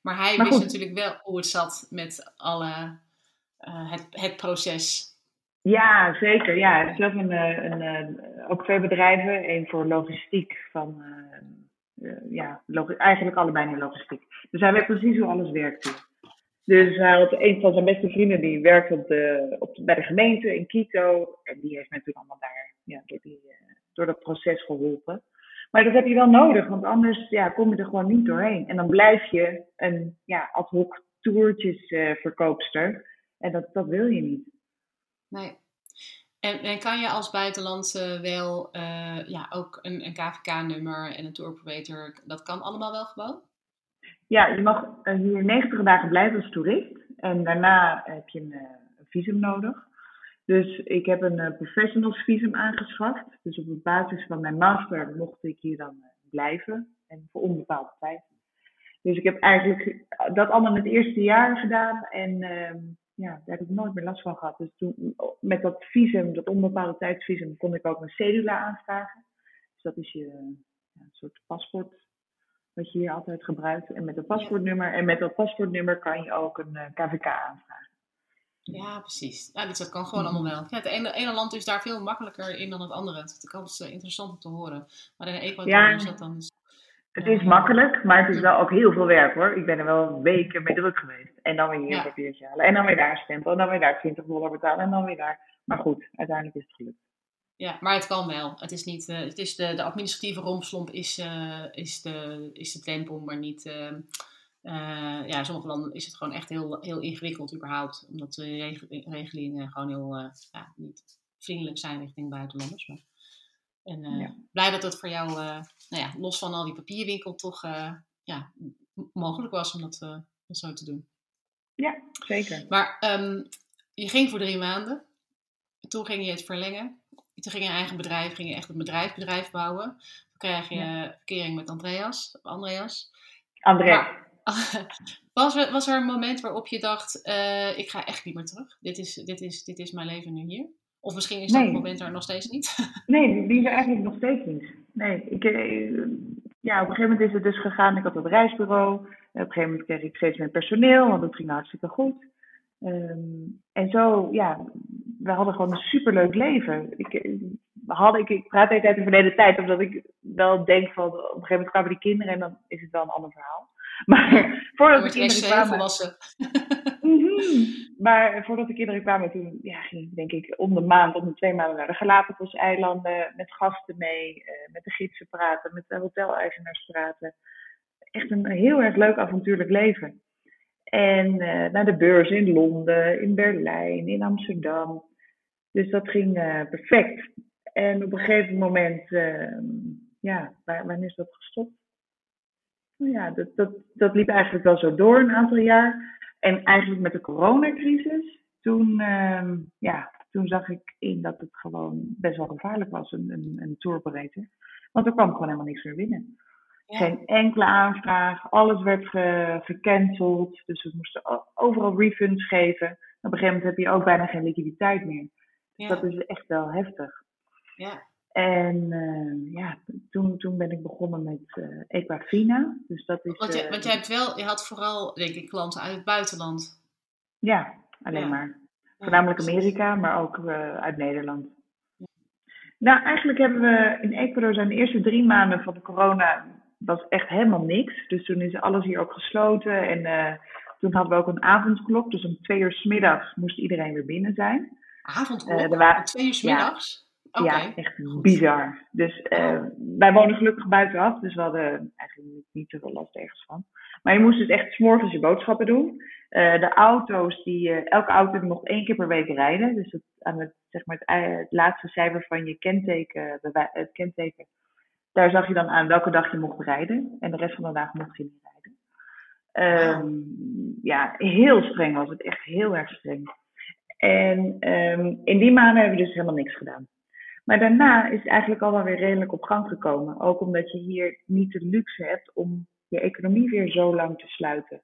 Maar hij maar wist natuurlijk wel hoe het zat met alle, het, het proces ja, zeker. Ja, ik zelf een, eh, een, eh, ook twee bedrijven. één voor logistiek van, uh, ja, eigenlijk allebei in logistiek. Dus hij weet precies hoe alles werkt Dus hij had een van zijn beste vrienden die werkt op de, op bij de gemeente in Quito. En die heeft natuurlijk allemaal daar ja, door, die, door dat proces geholpen. Maar dat heb je wel nodig, want anders ja, kom je er gewoon niet doorheen. En dan blijf je een ja, ad hoc toertjesverkoopster. en dat, dat wil je niet. Nee. En, kan je als buitenlandse wel uh, ja, ook een, een KVK-nummer en een tour dat kan allemaal wel gewoon? Ja, je mag uh, hier 90 dagen blijven als toerist. En daarna heb je een, een visum nodig. Dus ik heb een professionals visum aangeschaft. Dus op basis van mijn master mocht ik hier dan blijven. En voor onbepaalde tijd. Dus ik heb eigenlijk dat allemaal in het eerste jaar gedaan. En ehm, ja, daar heb ik nooit meer last van gehad. Dus toen, met dat visum, dat onbepaalde tijdsvisum, kon ik ook een cedula aanvragen. Dus dat is je ja, soort paspoort wat je hier altijd gebruikt. En met een paspoortnummer. En met dat paspoortnummer kan je ook een KVK aanvragen. Ja, precies. Ja, dus dat kan gewoon allemaal wel. Ja, het ene, ene, land is daar veel makkelijker in dan het andere. Dat is altijd interessant om te horen. Maar in Ecuador ja, is dat dan... Het is makkelijk, maar het is wel ook heel veel werk hoor. Ik ben er wel weken mee druk geweest. En dan weer hier een papiertje halen. En dan weer daar stempel. En dan weer daar 20 dollar betalen. En dan weer daar. Maar goed, uiteindelijk is het gelukt. Ja, maar het kan wel. Het is niet, uh, het is de, de administratieve rompslomp is, uh, is, de, is de tempel, maar niet... Uh, uh, ja, in sommige landen is het gewoon echt heel, heel ingewikkeld überhaupt. Omdat de regelingen gewoon heel ja, niet vriendelijk zijn richting buitenlanders. Maar, en uh, blij dat het voor jou, nou ja, los van al die papierwinkel, toch ja, mogelijk was om dat, dat zo te doen. Ja, zeker. Maar um, je ging voor drie maanden. Toen ging je het verlengen. Toen ging je eigen bedrijf, ging je echt een bedrijf, bedrijf bouwen. Toen krijg je ja. verkering met Andreas. Andreas. Andreas. Was er, was er een moment waarop je dacht, ik ga echt niet meer terug? Dit is, dit, is, dit is mijn leven nu hier? Of misschien is dat moment er nog steeds niet? nee, die is er eigenlijk nog steeds niet. Nee, ik, eh, ja, op een gegeven moment is het dus gegaan. Ik had een reisbureau. Op een gegeven moment kreeg ik steeds meer personeel, want het ging hartstikke goed. Um, en zo, ja, we hadden gewoon een superleuk leven. Ik, eh, hadden, ik, ik praat de hele tijd over de tijd, omdat ik wel denk van op een gegeven moment kwamen die kinderen en dan is het wel een ander verhaal. Maar voordat de kinderen kwamen... Maar voordat de kinderen kwamen, toen ja, ging ik denk ik om de maand, om de twee maanden naar de Galapagos-eilanden. Met gasten mee, uh, met de gidsen praten, met de hoteleigenaars praten. Echt een heel erg leuk avontuurlijk leven. En uh, naar de beurs in Londen, in Berlijn, in Amsterdam. Dus dat ging uh, perfect. En op een gegeven moment, ehm, ja, wanneer is dat gestopt? Nou ja, dat, dat, dat liep eigenlijk wel zo door een aantal jaar. En eigenlijk met de coronacrisis, toen, uh, ja, toen zag ik in dat het gewoon best wel gevaarlijk was, een, een, een touroperator. Want er kwam gewoon helemaal niks meer binnen. Geen enkele aanvraag, alles werd ge, gecanceld. Dus we moesten overal refunds geven. Op een gegeven moment heb je ook bijna geen liquiditeit meer. Ja. Dat is echt wel heftig. Ja. En uh, ja, toen, toen ben ik begonnen met uh, Equafina. Dus dat is, want, je, uh, want jij hebt wel, je had vooral, denk ik, klanten uit het buitenland. Ja, alleen ja. maar. Voornamelijk Amerika, maar ook uit Nederland. Ja. Nou, eigenlijk hebben we in Ecuador zijn de eerste drie maanden van de corona was echt helemaal niks. Dus toen is alles hier ook gesloten. En toen hadden we ook een avondklok. Dus om twee uur s middags moest iedereen weer binnen zijn. Avondklok? om twee uur s Ja. Echt bizar. Dus uh, wij wonen gelukkig buitenaf, dus we hadden eigenlijk niet zoveel last ergens van. Maar je moest dus echt s'morgens je boodschappen doen. Uh, de auto's, die, uh, elke auto mocht één keer per week rijden. Dus het, aan het, zeg maar het, het laatste cijfer van je kenteken, het kenteken, daar zag je dan aan welke dag je mocht rijden. En de rest van de dagen mocht je niet rijden. Um, ja, heel streng was het, echt heel erg streng. En um, in die maanden hebben we dus helemaal niks gedaan. Maar daarna is het eigenlijk al wel weer redelijk op gang gekomen. Ook omdat je hier niet de luxe hebt om je economie weer zo lang te sluiten.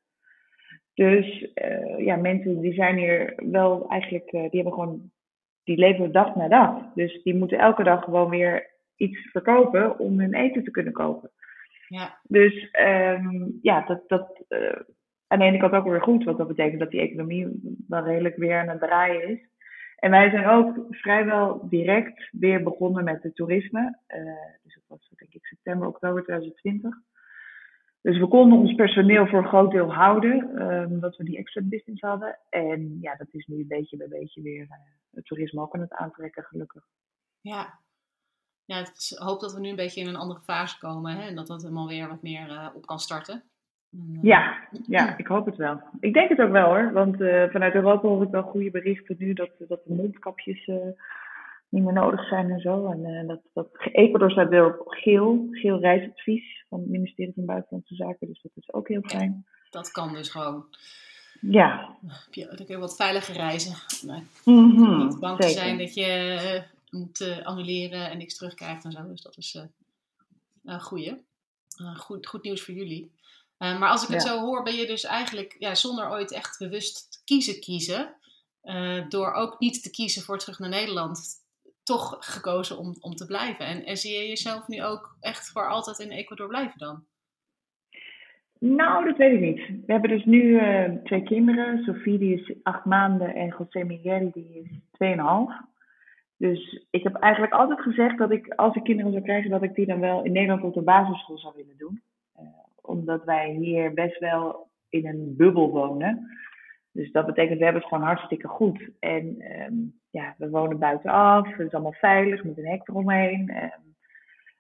Dus uh, ja, mensen die zijn hier wel eigenlijk, uh, die hebben gewoon, die leven dag na dag. Dus die moeten elke dag gewoon weer iets verkopen om hun eten te kunnen kopen. Ja. Dus um, ja, dat, dat uh, aan de ene kant ook weer goed, want dat betekent dat die economie wel redelijk weer aan het draaien is. En wij zijn ook vrijwel direct weer begonnen met het toerisme. Uh, dus dat was denk ik september, oktober 2020. Dus we konden ons personeel voor een groot deel houden, um, omdat we die extra business hadden. En ja, dat is nu beetje bij beetje weer uh, het toerisme ook aan het aantrekken, gelukkig. Ja, ja ik hoop dat we nu een beetje in een andere fase komen hè, en dat dat helemaal weer wat meer uh, op kan starten. Ja, ja, ik hoop het wel. Ik denk het ook wel hoor, want uh, vanuit Europa hoor ik wel goede berichten nu dat, dat de mondkapjes uh, niet meer nodig zijn en zo. En uh, dat, dat Ecuador staat wel op geel, geel reisadvies van het ministerie van Buitenlandse Zaken, dus dat is ook heel fijn. Dat kan dus gewoon. Ja. Dan kun je wat veiliger reizen. Maar mm -hmm, niet bang te zijn dat je moet annuleren en niks terugkrijgt en zo. Dus dat is een goeie. goed, goed nieuws voor jullie. Eh, maar als ik het Ja. zo hoor, ben je dus eigenlijk ja, zonder ooit echt bewust te kiezen kiezen, eh, door ook niet te kiezen voor terug naar Nederland, toch gekozen om, om te blijven. En, en zie je jezelf nu ook echt voor altijd in Ecuador blijven dan? Nou, dat weet ik niet. We hebben dus nu eh, twee kinderen. Sophie die is acht maanden en José Miguel die is tweeënhalf. Dus ik heb eigenlijk altijd gezegd dat ik, als ik kinderen zou krijgen, dat ik die dan wel in Nederland op de basisschool zou willen doen. Omdat wij hier best wel in een bubbel wonen. Dus dat betekent, we hebben het gewoon hartstikke goed. En ehm, ja, we wonen buitenaf, het is allemaal veilig met een hek eromheen. Ehm,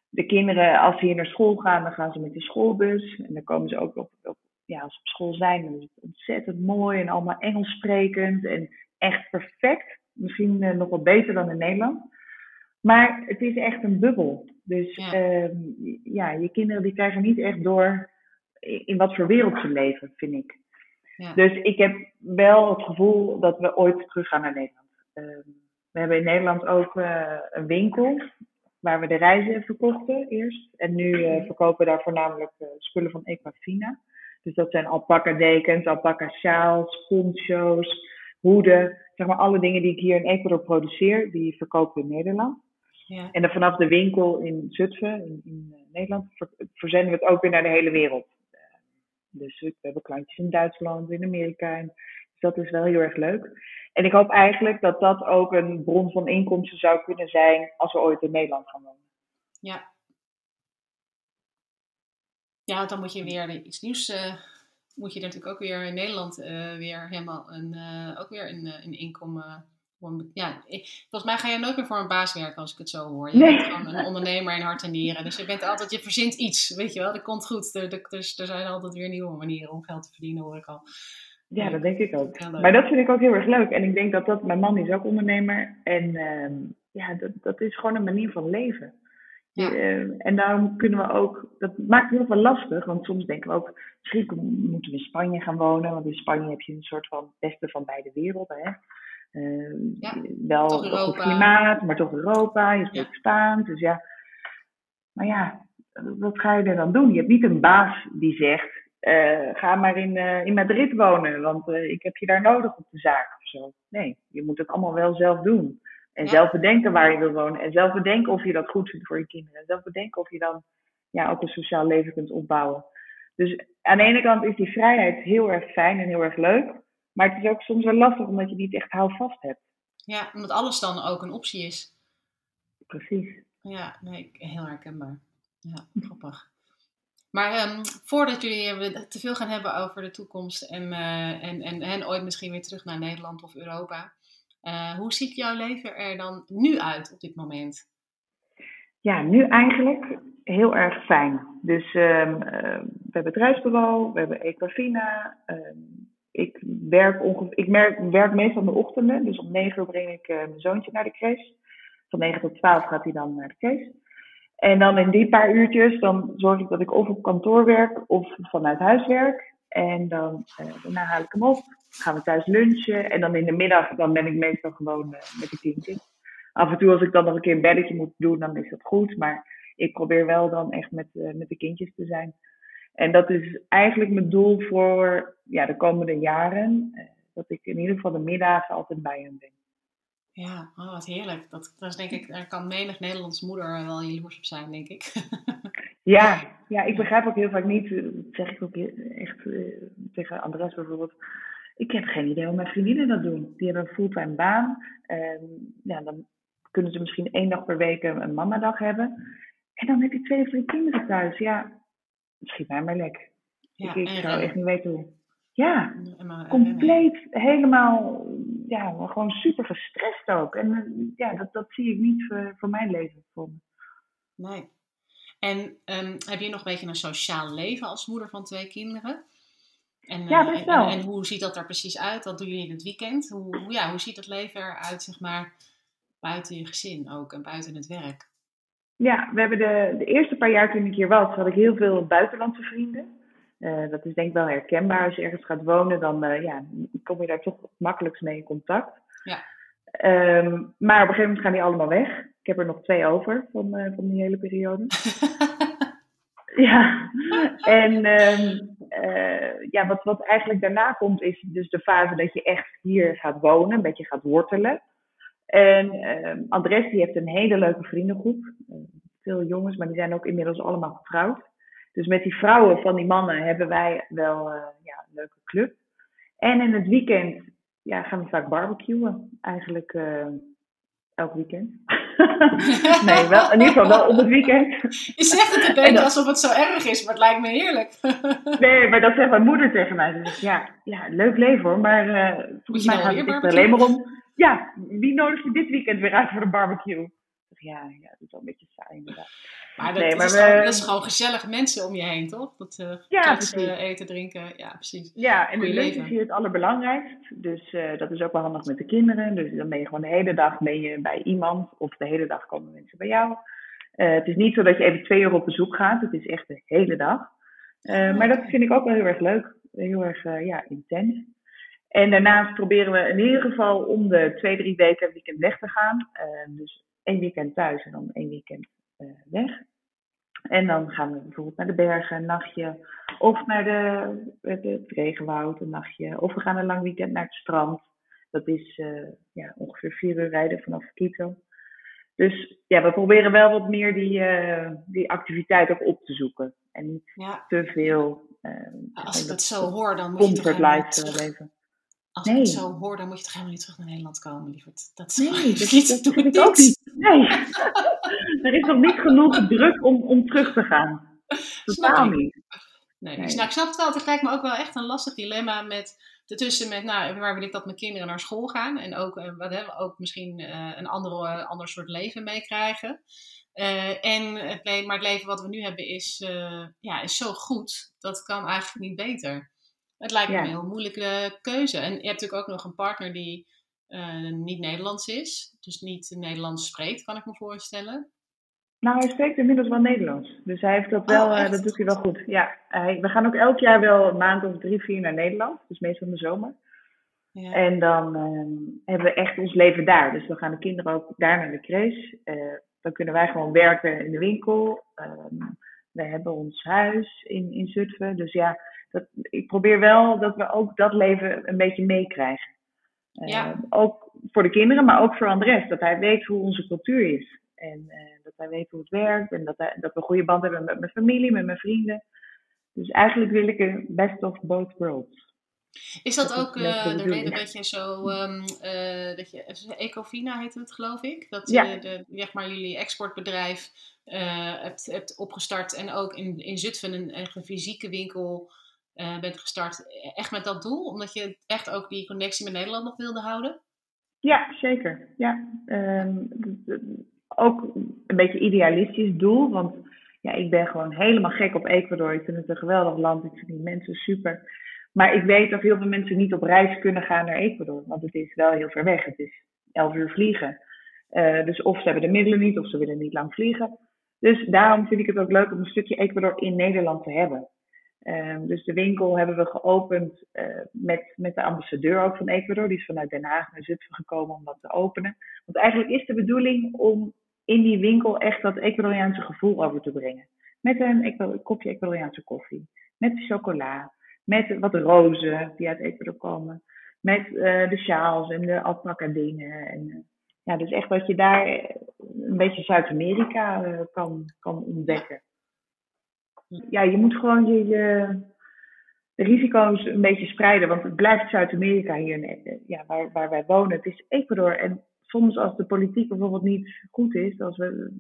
de kinderen, als ze hier naar school gaan, dan gaan ze met de schoolbus. En dan komen ze ook op, op ja, als ze op school zijn, dan is het ontzettend mooi en allemaal Engels sprekend en echt perfect. Misschien eh, nog wel beter dan in Nederland. Maar het is echt een bubbel. Dus Ja. ehm, ja, je kinderen die krijgen niet echt door in, wat voor wereld ze leven, vind ik. Ja. Dus ik heb wel het gevoel dat we ooit terug gaan naar Nederland. Ehm, we hebben in Nederland ook eh, een winkel waar we de reizen verkochten eerst. En nu eh, verkopen we daar voornamelijk eh, spullen van Equafina. Dus dat zijn alpaca dekens, alpaca sjaals, poncho's, hoeden. Zeg maar alle dingen die ik hier in Ecuador produceer, die verkopen we in Nederland. Ja. En dan vanaf de winkel in Zutphen, in, in Nederland, ver- verzenden we het ook weer naar de hele wereld. Dus we hebben klantjes in Duitsland, in Amerika. En, dus dat is wel heel erg leuk. En ik hoop eigenlijk dat dat ook een bron van inkomsten zou kunnen zijn als we ooit in Nederland gaan wonen. Ja. Ja, want dan moet je weer iets nieuws. eh, moet je natuurlijk ook weer in Nederland eh, weer helemaal een, eh, ook weer een, een inkomen. Om- Ja, ik- volgens mij ga je nooit meer voor een baas werken als ik het zo hoor. Je Nee. bent gewoon een ondernemer in hart en nieren. Dus je bent altijd, je verzint iets, weet je wel. Dat komt goed. Er, er, dus er zijn altijd weer nieuwe manieren om geld te verdienen, hoor ik al. Ja, dat denk ik ook. Maar dat vind ik ook heel erg leuk. En ik denk dat dat, mijn man is ook ondernemer. En ehm, ja, dat, dat is gewoon een manier van leven. Ja. Eh, en daarom kunnen we ook, dat maakt het heel veel lastig. Want soms denken we ook, misschien moeten we in Spanje gaan wonen. Want in Spanje heb je een soort van beste van beide werelden. Hè? Ja, wel een goed Europa. klimaat, maar toch Europa. Je spreekt Ja. Spaans. Dus ja. Maar ja, wat ga je er dan doen? Je hebt niet een baas die zegt, eh, ga maar in, eh, in Madrid wonen, want eh, ik heb je daar nodig op de zaak of zo. Nee, je moet het allemaal wel zelf doen. En Ja. zelf bedenken waar je wil wonen. En zelf bedenken of je dat goed vindt voor je kinderen. En zelf bedenken of je dan ja, ook een sociaal leven kunt opbouwen. Dus aan de ene kant is die vrijheid heel erg fijn en heel erg leuk. Maar het is ook soms wel lastig omdat je niet echt houvast hebt. Ja, omdat alles dan ook een optie is. Precies. Ja, nee, heel herkenbaar. Ja, grappig. Maar ehm, voordat jullie te veel gaan hebben over de toekomst en, eh, en, en, en ooit misschien weer terug naar Nederland of Europa, eh, hoe ziet jouw leven er dan nu uit op dit moment? Ja, nu eigenlijk heel erg fijn. Dus ehm, eh, we hebben het reisbureau, we hebben Equafina. ehm, ik werk, ongeveer, ik merk, werk meestal in de ochtenden. Dus om 9 uur breng ik eh, mijn zoontje naar de crash. Van 9 tot 12 gaat hij dan naar de crash. En dan in die paar uurtjes, dan zorg ik dat ik of op kantoor werk of vanuit huis werk. En dan eh, daarna haal ik hem op, gaan we thuis lunchen. En dan in de middag dan ben ik meestal gewoon eh, met de kindjes. Af en toe als ik dan nog een keer een belletje moet doen, dan is dat goed. Maar ik probeer wel dan echt met, met de kindjes te zijn. En dat is eigenlijk mijn doel voor ja, de komende jaren. eh, dat ik in ieder geval de middagen altijd bij hen ben. Ja, oh, wat heerlijk. Dat, dat is denk ik, daar kan menig Nederlandse moeder wel jaloers op zijn, denk ik. Ja, ja, ik begrijp ook heel vaak niet, eh, dat zeg ik ook echt eh, tegen Andres bijvoorbeeld. Ik heb geen idee hoe mijn vriendinnen dat doen. Die hebben een fulltime baan. En ja, dan kunnen ze misschien één dag per week een, mamadag hebben. En dan heb je twee van je kinderen thuis. Ja, schiet mij maar lek. Ja, ik ik zou echt niet weten hoe. Ja, En maar- en rennen. compleet, helemaal, ja, gewoon super gestrest ook. En eh, ja, dat, dat zie ik niet voor, voor mijn leven. Voor. Nee. En ehm, heb je nog een beetje een sociaal leven als moeder van twee kinderen? En, Ja, eh, best wel. En, en hoe ziet dat er precies uit? Wat doen jullie in het weekend? Hoe, hoe- ja, hoe ziet het leven eruit, zeg maar, buiten je gezin ook en buiten het werk? Ja, we hebben de, de eerste paar jaar toen ik hier was, had ik heel veel buitenlandse vrienden. Eh, dat is denk ik wel herkenbaar. Als je ergens gaat wonen, dan eh, ja, kom je daar toch makkelijkst mee in contact. Ja. Ehm, maar op een gegeven moment gaan die allemaal weg. Ik heb er nog twee over van, eh, van die hele periode. Ja, en ehm, eh, ja, wat, wat eigenlijk daarna komt is dus de fase dat je echt hier gaat wonen, een beetje gaat wortelen. En uh, Andres die heeft een hele leuke vriendengroep. Uh, veel jongens, maar die zijn ook inmiddels allemaal getrouwd. Dus met die vrouwen van die mannen hebben wij wel uh, ja, een leuke club. En in het weekend ja, gaan we vaak barbecuen. Eigenlijk uh, elk weekend. nee, wel, in ieder geval wel op het weekend. Je zegt het een beetje alsof het zo erg is, maar het lijkt me heerlijk. nee, maar dat zegt mijn moeder tegen mij. Dus ja, ja, leuk leven hoor. Maar volgens mij gaat het er alleen maar om... Ja, wie nodig je dit weekend weer uit voor een barbecue? Ja, ja, dat is wel een beetje saai inderdaad. Maar dat, nee, maar is, we... gewoon, dat is gewoon gezellige mensen om je heen, toch? Dat uh, ja, kletsen, eten, drinken, ja precies. Ja, en het leven is hier het allerbelangrijkst. Dus uh, dat is ook wel handig met de kinderen. Dus dan ben je gewoon de hele dag ben je bij iemand of de hele dag komen mensen bij jou. Het is niet zo dat je even twee uur op bezoek gaat. Het is echt de hele dag. maar dat vind ik ook wel heel erg leuk. Heel erg ja, intens. En daarnaast proberen we in ieder geval om de twee, drie weken een weekend weg te gaan. dus één weekend thuis en dan één weekend uh, weg. En dan gaan we bijvoorbeeld naar de bergen een nachtje. Of naar de, het, regenwoud een nachtje. Of we gaan een lang weekend naar het strand. Dat is uh, ja, ongeveer vier uur rijden vanaf Quito. Dus ja, we proberen wel wat meer die, uh, die activiteit ook op te zoeken. En niet ja. te veel. Als ik dat zo hoor, dan moet je toch leven. Als nee. ik het zo hoor, dan moet je toch helemaal niet terug naar Nederland komen, lieverd. Dat is nee, dat, niet, dat ik ook niet. Nee. er is nog niet genoeg druk om, om terug te gaan. Totaal niet. Nee, nee. Nou, ik snap het wel. Het lijkt me ook wel echt een lastig dilemma met ertussen met, nou, waar wil ik dat mijn kinderen naar school gaan en ook, uh, wat, hè, ook misschien uh, een andere, ander soort leven meekrijgen. Uh, en het maar het leven wat we nu hebben is, ja, is zo goed, dat kan eigenlijk niet beter. Het lijkt me een heel moeilijke keuze. En je hebt natuurlijk ook nog een partner die uh, niet Nederlands is, dus niet Nederlands spreekt, kan ik me voorstellen. Nou, hij spreekt inmiddels wel Nederlands. Dus hij heeft dat wel, oh, uh, dat doet hij wel goed. Ja, hij, we gaan ook elk jaar wel een maand of drie, vier naar Nederland. Dus meestal in de zomer. Ja. En dan uh, hebben we echt ons leven daar. Dus dan gaan de kinderen ook daar naar de crash. Uh, dan kunnen wij gewoon werken in de winkel. Ehm, we hebben ons huis in, in Zutphen. Dus ja, dat, ik probeer wel dat we ook dat leven een beetje meekrijgen. Ja. Uh, ook voor de kinderen, maar ook voor Andres. Dat hij weet hoe onze cultuur is. En uh, dat hij weet hoe het werkt. En dat, hij, dat we een goede band hebben met mijn familie, met mijn vrienden. Dus eigenlijk wil ik een best of both worlds. Is dat, dat ook uh, de, de reden dat je zo, um, uh, dat je, Ecovina heet het geloof ik? Dat ja. je de, zeg maar, jullie exportbedrijf uh, hebt, hebt opgestart en ook in, in Zutphen een, een fysieke winkel uh, bent gestart. Echt met dat doel? Omdat je echt ook die connectie met Nederland nog wilde houden? Ja, zeker. Ja. Um, ook een beetje idealistisch doel. Want ja, ik ben gewoon helemaal gek op Ecuador. Ik vind het een geweldig land. Ik vind die mensen super. Maar ik weet dat heel veel mensen niet op reis kunnen gaan naar Ecuador. Want het is wel heel ver weg. Het is elf uur vliegen. Uh, dus of ze hebben de middelen niet, of ze willen niet lang vliegen. Dus daarom vind ik het ook leuk om een stukje Ecuador in Nederland te hebben. Um, dus de winkel hebben we geopend uh, met, met de ambassadeur ook van Ecuador. Die is vanuit Den Haag naar Zutphen gekomen om dat te openen. Want eigenlijk is de bedoeling om in die winkel echt dat Ecuadoriaanse gevoel over te brengen. Met een kopje Ecuadoriaanse koffie, met chocola, met wat rozen die uit Ecuador komen, met uh, de sjaals en de alpaca. En, uh, ja, dus echt dat je daar een beetje Zuid-Amerika kan, kan ontdekken ja, je moet gewoon je, je de risico's een beetje spreiden. Want het blijft Zuid-Amerika hier, ja, waar, waar wij wonen. Het is Ecuador. En soms als de politiek bijvoorbeeld niet goed is, als we,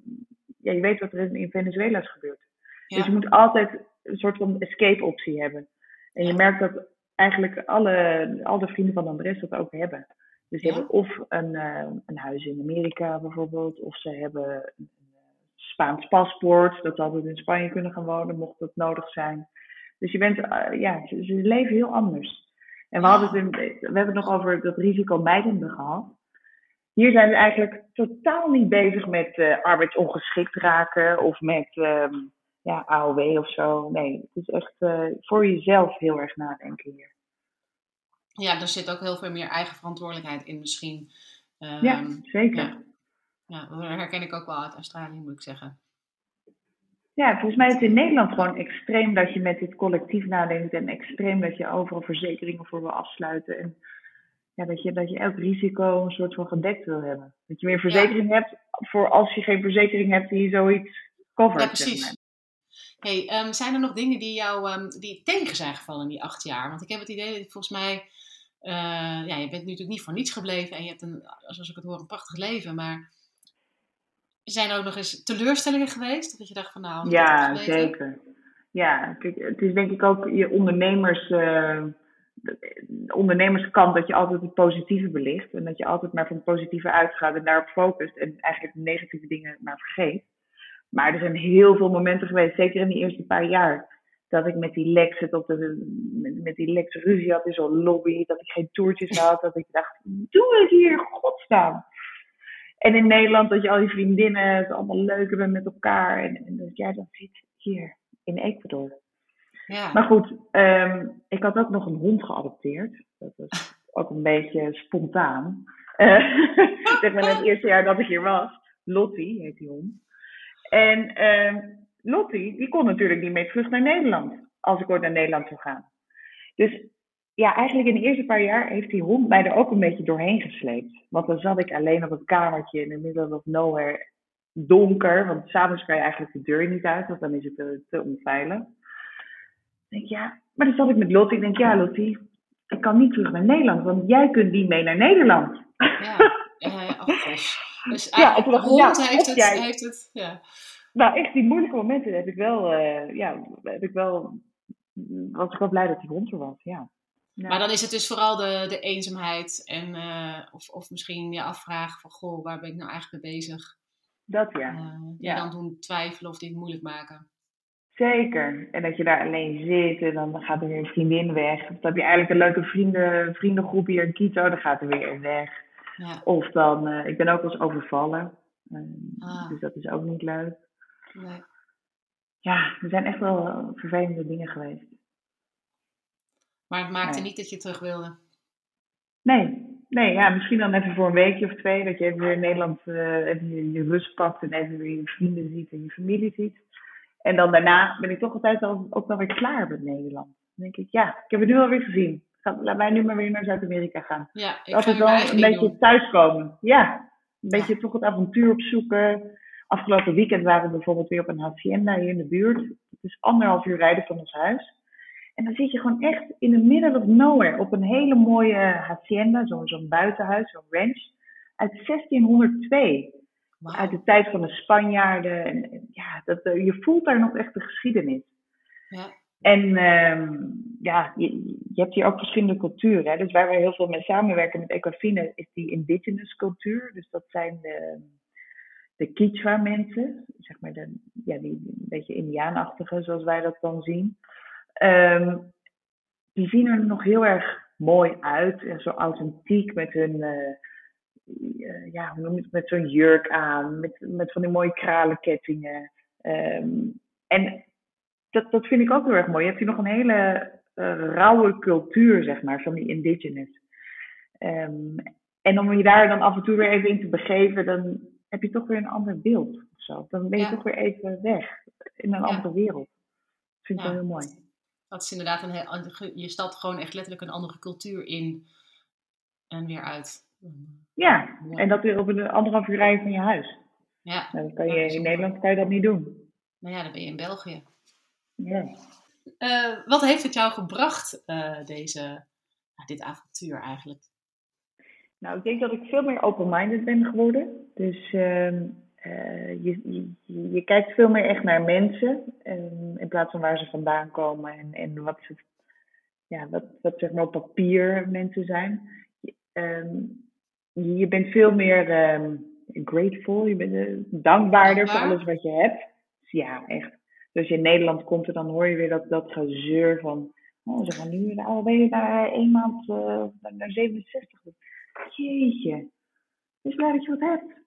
ja, je weet wat er in Venezuela is gebeurd. Dus je moet altijd een soort van escape optie hebben. En je merkt dat eigenlijk alle, alle vrienden van Andres dat ook hebben. Dus ze hebben of een, uh, een huis in Amerika bijvoorbeeld, of ze hebben Spaans paspoort, dat ze altijd in Spanje kunnen gaan wonen, mocht dat nodig zijn. Dus je bent, uh, ja, ze, ze, leven heel anders. En we, hadden het in, we hebben het nog over dat risicomijdende gehad. Hier zijn we eigenlijk totaal niet bezig met uh, arbeidsongeschikt raken of met um, ja, AOW of zo. Nee, het is echt uh, voor jezelf heel erg nadenken hier. Ja, er zit ook heel veel meer eigen verantwoordelijkheid in misschien. Um, ja, zeker. Ja. Ja, dat herken ik ook wel uit Australië, moet ik zeggen. Ja, volgens mij is het in Nederland gewoon extreem dat je met dit collectief nadenkt en extreem dat je overal verzekeringen voor wil afsluiten. En ja, dat, je, dat je elk risico een soort van gedekt wil hebben. Dat je meer verzekering hebt voor als je geen verzekering hebt die zoiets covert. Ja, precies. Hey, ehm, zijn er nog dingen die jou um, die tegen zijn gevallen in die acht jaar? Want ik heb het idee dat volgens mij, uh, ja, je bent natuurlijk niet voor niets gebleven en je hebt een, zoals ik het hoor, een prachtig leven. Maar zijn er ook nog eens teleurstellingen geweest? Dat je dacht van nou. Ja, zeker. Ja, kijk, het is denk ik ook je ondernemers. Uh, de ondernemerskant dat je altijd het positieve belicht. En dat je altijd maar van het positieve uitgaat en daarop focust. En eigenlijk de negatieve dingen maar vergeet. Maar er zijn heel veel momenten geweest, zeker in die eerste paar jaar. Dat ik met die Lex het op de, met, met die Lex ruzie had in zo'n lobby. Dat ik geen toertjes had. Dat ik dacht, doe het hier, godsnaam. En in Nederland dat je al die vriendinnen het allemaal leuker bent met elkaar. En, en dat jij dan zit hier in Ecuador. Ja. Maar goed, um, ik had ook nog een hond geadopteerd. Dat was ook een beetje spontaan. Uh, zeg maar het eerste jaar dat ik hier was. Lottie heet die hond. En um, Lottie, die kon natuurlijk niet mee terug naar Nederland. Als ik ooit naar Nederland zou gaan. Dus ja, eigenlijk in de eerste paar jaar heeft die hond mij er ook een beetje doorheen gesleept. Want dan zat ik alleen op het kamertje in the middle of nowhere, donker. Want s'avonds kan je eigenlijk de deur niet uit, want dan is het te, te onveilig. Ik denk, ja, maar dan zat ik met Lottie. Ik denk, ja Lottie, ik kan niet terug naar Nederland, want jij kunt niet mee naar Nederland. Ja, uh, oh Dus ja, het hond ja, heeft, het, jij... heeft het, ja. Nou, echt die moeilijke momenten heb ik wel, uh, ja, heb ik wel, was ik wel blij dat die hond er was, ja. Maar dan is het dus vooral de, de eenzaamheid en uh, of, of misschien je afvragen van, goh, waar ben ik nou eigenlijk mee bezig? Dat ja. Uh, ja. dan doen twijfelen of dit moeilijk maken. Zeker. En dat je daar alleen zit en dan gaat er weer een vriendin weg. Of dan heb je eigenlijk een leuke vrienden, vriendengroep hier in Quito, dan gaat er weer een weg. Ja. Of dan, uh, ik ben ook wel eens overvallen. ah. Dus dat is ook niet leuk. Nee. Ja, er zijn echt wel vervelende dingen geweest. Maar het maakte niet dat je terug wilde? Nee. Nee, ja, misschien dan even voor een weekje of twee. Dat je even weer in Nederland uh, even je, rust pakt en even weer je vrienden ziet en je familie ziet. En dan daarna ben ik toch altijd al, ook nog weer klaar met Nederland. Dan denk ik, ja, ik heb het nu alweer gezien. Laat mij nu maar weer naar Zuid-Amerika gaan. Ja, ik Altijd wel een beetje thuiskomen. Ja, een beetje toch het avontuur opzoeken. Afgelopen weekend waren we bijvoorbeeld weer op een hacienda hier in de buurt. Het is anderhalf uur rijden van ons huis. En dan zit je gewoon echt in the middle of nowhere op een hele mooie hacienda, zo'n zo buitenhuis, zo'n ranch, uit 1602. Uit de tijd van de Spanjaarden. En, ja, dat, eh, je voelt daar nog echt de geschiedenis. Ja. En um, ja, je, je, hebt hier ook verschillende culturen. Hè? Dus waar we heel veel mee samenwerken met Equafine is die indigenous cultuur. Dus dat zijn de, de Kichwa mensen, zeg maar de, ja, die een beetje Indiaanachtige, zoals wij dat dan zien. Um, die zien er nog heel erg mooi uit. En zo authentiek met hun, uh, ja, hoe noem je het, met zo'n jurk aan. Met, met van die mooie kralenkettingen. Um, en dat, dat vind ik ook heel erg mooi. Je hebt hier nog een hele uh, rauwe cultuur, zeg maar, van die indigenous. Um, en om je daar dan af en toe weer even in te begeven, dan heb je toch weer een ander beeld. Of zo. Dan ben je toch weer even weg in een andere wereld. Dat vind ik wel heel mooi. Dat is inderdaad een je stapt gewoon echt letterlijk een andere cultuur in en weer uit. Ja, en dat weer op een anderhalf uur rijden van je huis. Ja. Nou, kan je, in Nederland kan je dat niet doen. Nou ja, dan ben je in België. Ja. Uh, wat heeft het jou gebracht, uh, deze, dit avontuur eigenlijk? Nou, ik denk dat ik veel meer open-minded ben geworden. Dus uh, je, je, je, kijkt veel meer echt naar mensen. Um, in plaats van waar ze vandaan komen en, en wat, ze, ja, wat, wat zeg maar op papier mensen zijn. Um, je bent veel meer um, grateful, je bent uh, dankbaarder voor alles wat je hebt. Dus ja, echt. Dus je in Nederland komt en dan hoor je weer dat, dat gezeur van... Oh, ze gaan nu ben je naar één maand uh, naar 67. Jeetje. Dus blij dat je wat hebt.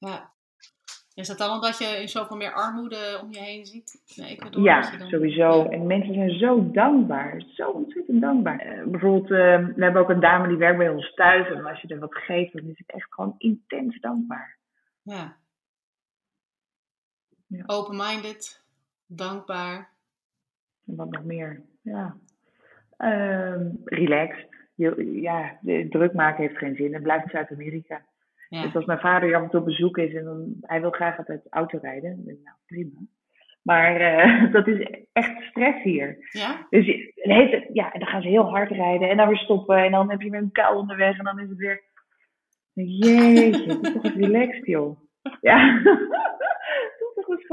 Ja. Is dat dan omdat je in zoveel meer armoede om je heen ziet? Nee, bedoel, ja, sowieso. En mensen zijn zo dankbaar. Zo ontzettend dankbaar. Uh, bijvoorbeeld, uh, we hebben ook een dame die werkt bij ons thuis. En als je er wat geeft, dan is het echt gewoon intens dankbaar. Ja. Ja. Open-minded, dankbaar. En wat nog meer? Ja. Ehm, relaxed. Je, ja, druk maken heeft geen zin. Het blijft Zuid-Amerika. Ja. Dus als mijn vader hier af en toe op bezoek is en dan, hij wil graag altijd auto rijden, dan denk ik, nou prima. Maar eh, dat is echt stress hier. ja? Dus tijd- ja, en dan gaan ze heel hard rijden en dan weer stoppen en dan heb je weer een kuil onderweg en dan is het weer. Jeetje, toch relaxed, joh. Ja,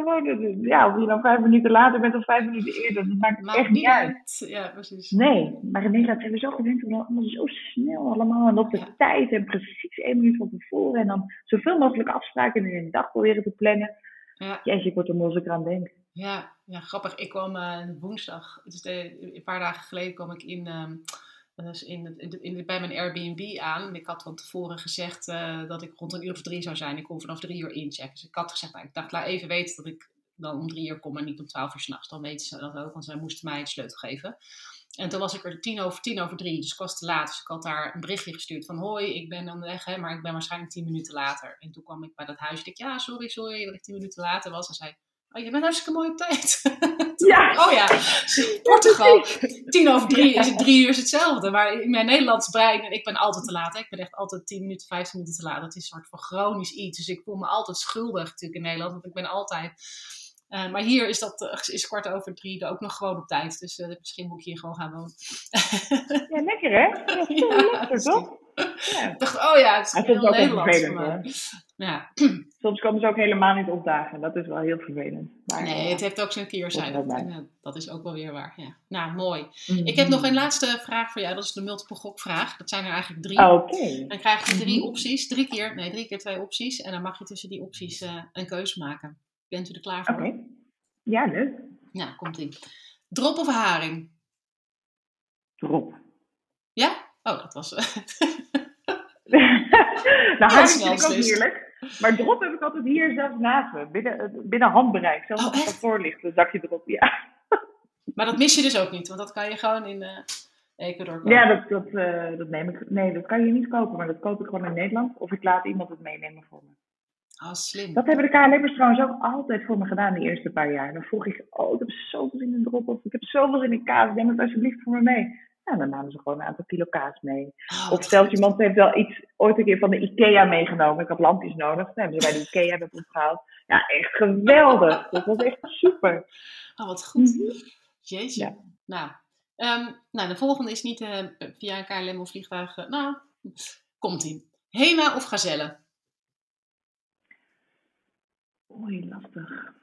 gewoon. eh, Ja, of je dan vijf minuten later bent of vijf minuten eerder, dat maakt Maakt echt niet uit. Ja, precies. Nee, maar in Nederland zijn we zo gewend om allemaal zo snel allemaal en op de Ja. tijd en precies één minuut van tevoren en dan zoveel mogelijk afspraken in een dag proberen te plannen. Ja. Jeetje, ik word er moeilijk aan denken. Ja, ja, grappig. Ik kwam eh, woensdag, dus de, een paar dagen geleden kwam ik in, ehm, dus in, het- in, bij mijn Airbnb aan. Ik had van tevoren gezegd eh, dat ik rond een uur of drie zou zijn. Ik kon vanaf drie uur inchecken. Dus ik had gezegd, nou, ik dacht, laat even weten dat ik dan om drie uur kom en niet om twaalf uur s'nachts. Dan weten ze dat ook, want zij moesten mij het sleutel geven. En toen was ik er tien over tien over drie, dus ik was te laat. Dus ik had daar een berichtje gestuurd van hoi, ik ben aan de weg, hè, maar ik ben waarschijnlijk tien minuten later. En toen kwam ik bij dat huis en ik, ja, sorry, sorry dat ik tien minuten later was. En zei, oh, je bent hartstikke mooi op tijd. Ja, oh ja, Portugal, tien over drie is het drie uur is hetzelfde. Maar in mijn Nederlands brein, en ik ben altijd te laat, hè. ik ben echt altijd tien minuten, vijftien minuten te laat. Dat is een soort van chronisch iets. Dus ik voel me altijd schuldig natuurlijk in Nederland, want ik ben altijd... eh, maar hier is dat eh, is kwart over drie ook nog gewoon op tijd. Dus eh, misschien moet ik hier gewoon gaan wonen. ja lekker hè? Ja, lekker toch? Ja. Ik dacht, oh ja, het is heel Nederlands vervelend. Ja. Soms komen ze ook helemaal niet opdagen. Dat is wel heel vervelend. Maar, Nee, het heeft ook zijn keerzijde. Dat, dat is ook wel weer waar. Ja. Nou, mooi. Mhm. Ik heb nog een laatste vraag voor jou. Dat is de multiple gokvraag. Dat zijn er eigenlijk drie. Oké. Dan krijg je drie Mhm. opties. Drie keer, nee, drie keer twee opties. En dan mag je tussen die opties eh, een keuze maken. Bent u er klaar voor? Oké. Ja, leuk. Nou, komt ie. Drop of haring? Drop. Ja? Oh, dat was... nou, Heel haring vind ik ook beslist. heerlijk. Maar drop heb ik altijd hier zelfs naast me. Binnen, binnen handbereik. Zelfs Oh, als het voor ligt, een zakje erop. Ja, maar dat mis je dus ook niet. Want dat kan je gewoon in eh, Ecuador kopen. ja dat, dat, eh, dat neem ik. Nee, dat kan je niet kopen. Maar dat koop ik gewoon in Nederland. Of ik laat iemand het meenemen voor me. Oh, slim. Dat hebben de KLM'ers trouwens ook altijd voor me gedaan de eerste paar jaar. Dan vroeg ik, oh, ik heb zoveel zin in drop. Of ik heb zoveel zin in kaas. Neem het alsjeblieft voor me mee. Nou, dan namen ze gewoon een aantal kilo kaas mee. Oh, Of zelfs goed. iemand heeft wel iets ooit een keer van de IKEA meegenomen. Ik had lampjes nodig. Dan hebben ze bij de IKEA dat opgehaald. Ja, echt geweldig. Dat was echt super. Oh, wat goed. Mhm. Jeetje. Ja. Nou, ehm, nou, de volgende is niet eh, via een KLM of vliegtuig. eh, nou, komt ie. Hema of gazelle? Oei, lastig.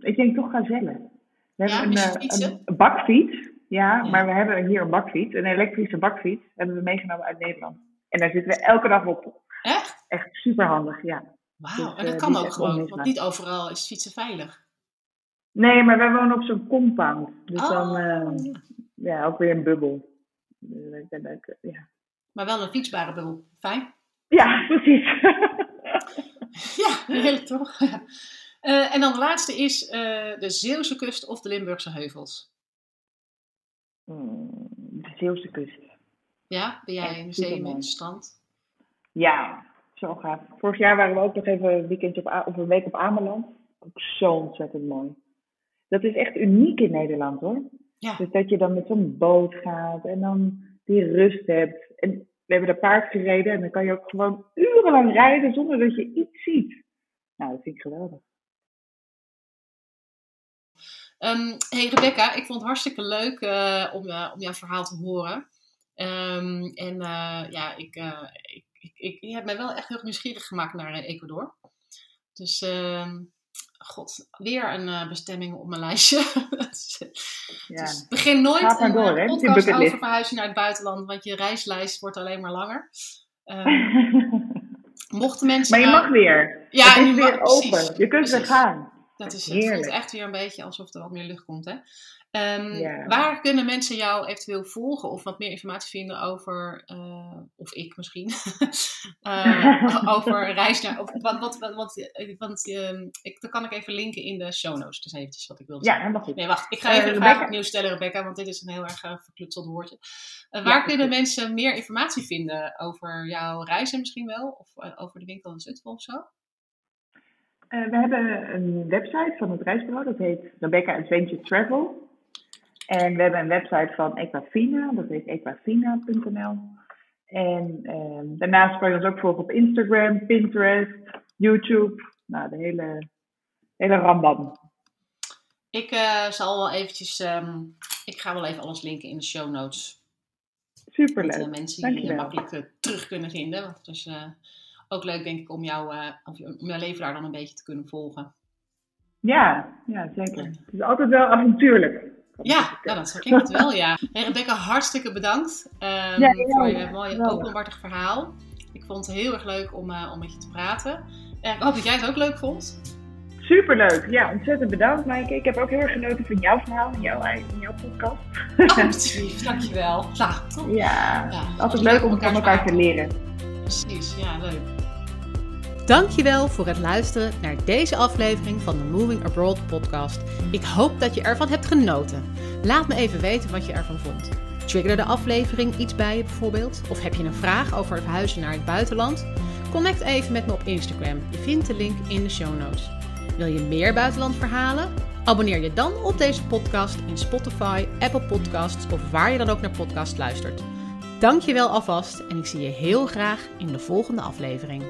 Ik denk toch gazelle. We Ja, hebben een, eh, een bakfiets. Ja, Ja. maar we hebben hier een bakfiets. Een elektrische bakfiets. Hebben we meegenomen uit Nederland. En daar zitten we elke dag op. Echt? Echt super handig, ja. Wauw, Dus, en dat eh, kan ook gewoon, onmisbaar. want niet overal is fietsen veilig. Nee, maar wij wonen op zo'n compound. Dus Oh, dan, eh, ja. ja, ook weer een bubbel. Dus eh, Ja. Maar wel een fietsbare bubbel. Fijn? ja, precies. Ja, heerlijk toch? En dan de laatste is de Zeeuwse kust of de Limburgse heuvels. Hmm, de Zeeuwse kust. Ja, ben jij in de zee met strand? Ja, zo gaaf. Vorig jaar waren we ook nog even een weekendje op, of een week op Ameland. Ook zo ontzettend mooi. Dat is echt uniek in Nederland hoor. Ja. Dus dat je dan met zo'n boot gaat en dan die rust hebt. En we hebben daar paard gereden en dan kan je ook gewoon urenlang rijden zonder dat je iets ziet. Nou, dat vind ik geweldig. Ehm hey Rebecca, ik vond het hartstikke leuk eh, om, eh, om jouw verhaal te horen. Ehm, en eh, ja, ik, ik, ik, ik, je hebt mij wel echt heel nieuwsgierig gemaakt naar Ecuador. Dus, ehm, god, weer een bestemming op mijn lijstje. Ja. Dus begin nooit een door, hè, podcast over verhuizen naar het buitenland, want je reislijst wordt alleen maar langer. Mochten mensen... maar je nou- mag weer. Ja, het is mag- weer open. precies, je kunt weer precies. gaan. Dat is, het voelt echt weer een beetje alsof er wat meer lucht komt. Hè? Ehm, Ja. Waar kunnen mensen jou eventueel volgen of wat meer informatie vinden over, eh, of ik misschien, eh, over reis naar. Of, wat, wat, wat, wat- eh, want ehm, ik, dan kan ik even linken in de show notes. Dus eventjes wat ik wilde Ja, zeggen. helemaal goed. Nee, wacht. Ik ga even de Rebecca? vraag opnieuw stellen, Rebecca, want dit is een heel erg uh, verklutseld woordje. Waar Ja, kunnen mensen meer informatie vinden over jouw reizen misschien wel? Of over de winkel in Zutphen of zo? We hebben een website van het reisbureau, dat heet Rebecca Adventure Travel. En we hebben een website van Equafina, dat heet equafina.nl. En ehm, daarnaast kan je ons ook volgen op Instagram, Pinterest, YouTube. Nou, de hele, hele rambam. Ik uh, zal wel eventjes, ehm, ik ga wel even alles linken in de show notes. Superleuk. Dat mensen die je makkelijk uh, terug kunnen vinden. Want is ook leuk denk ik om, jou, om jouw leven daar dan een beetje te kunnen volgen. Ja, ja zeker. Het is altijd wel avontuurlijk. Ja, nou, dat klinkt het wel, ja. Hey, Rebecca, hartstikke bedankt um, ja, voor je mooie openhartig verhaal. Ik vond het heel erg leuk om, uh, om met je te praten. Uh, ik hoop dat jij het ook leuk vond. Superleuk. Ja, ontzettend bedankt, Maaike. Ik heb ook heel erg genoten van jouw verhaal in jouw, in jouw podcast. Oh, dankjewel. Nou? Ja, ja altijd leuk om van elkaar te leren. Precies, ja, leuk. Dankjewel voor het luisteren naar deze aflevering van de Moving Abroad podcast. Ik hoop dat je ervan hebt genoten. Laat me even weten wat je ervan vond. Triggerde de aflevering iets bij je bijvoorbeeld? Of heb je een vraag over verhuizen naar het buitenland? Connect even met me op Instagram. Je vindt de link in de show notes. Wil je meer buitenlandverhalen? Abonneer je dan op deze podcast in Spotify, Apple Podcasts of waar je dan ook naar podcast luistert. Dankjewel alvast en ik zie je heel graag in de volgende aflevering.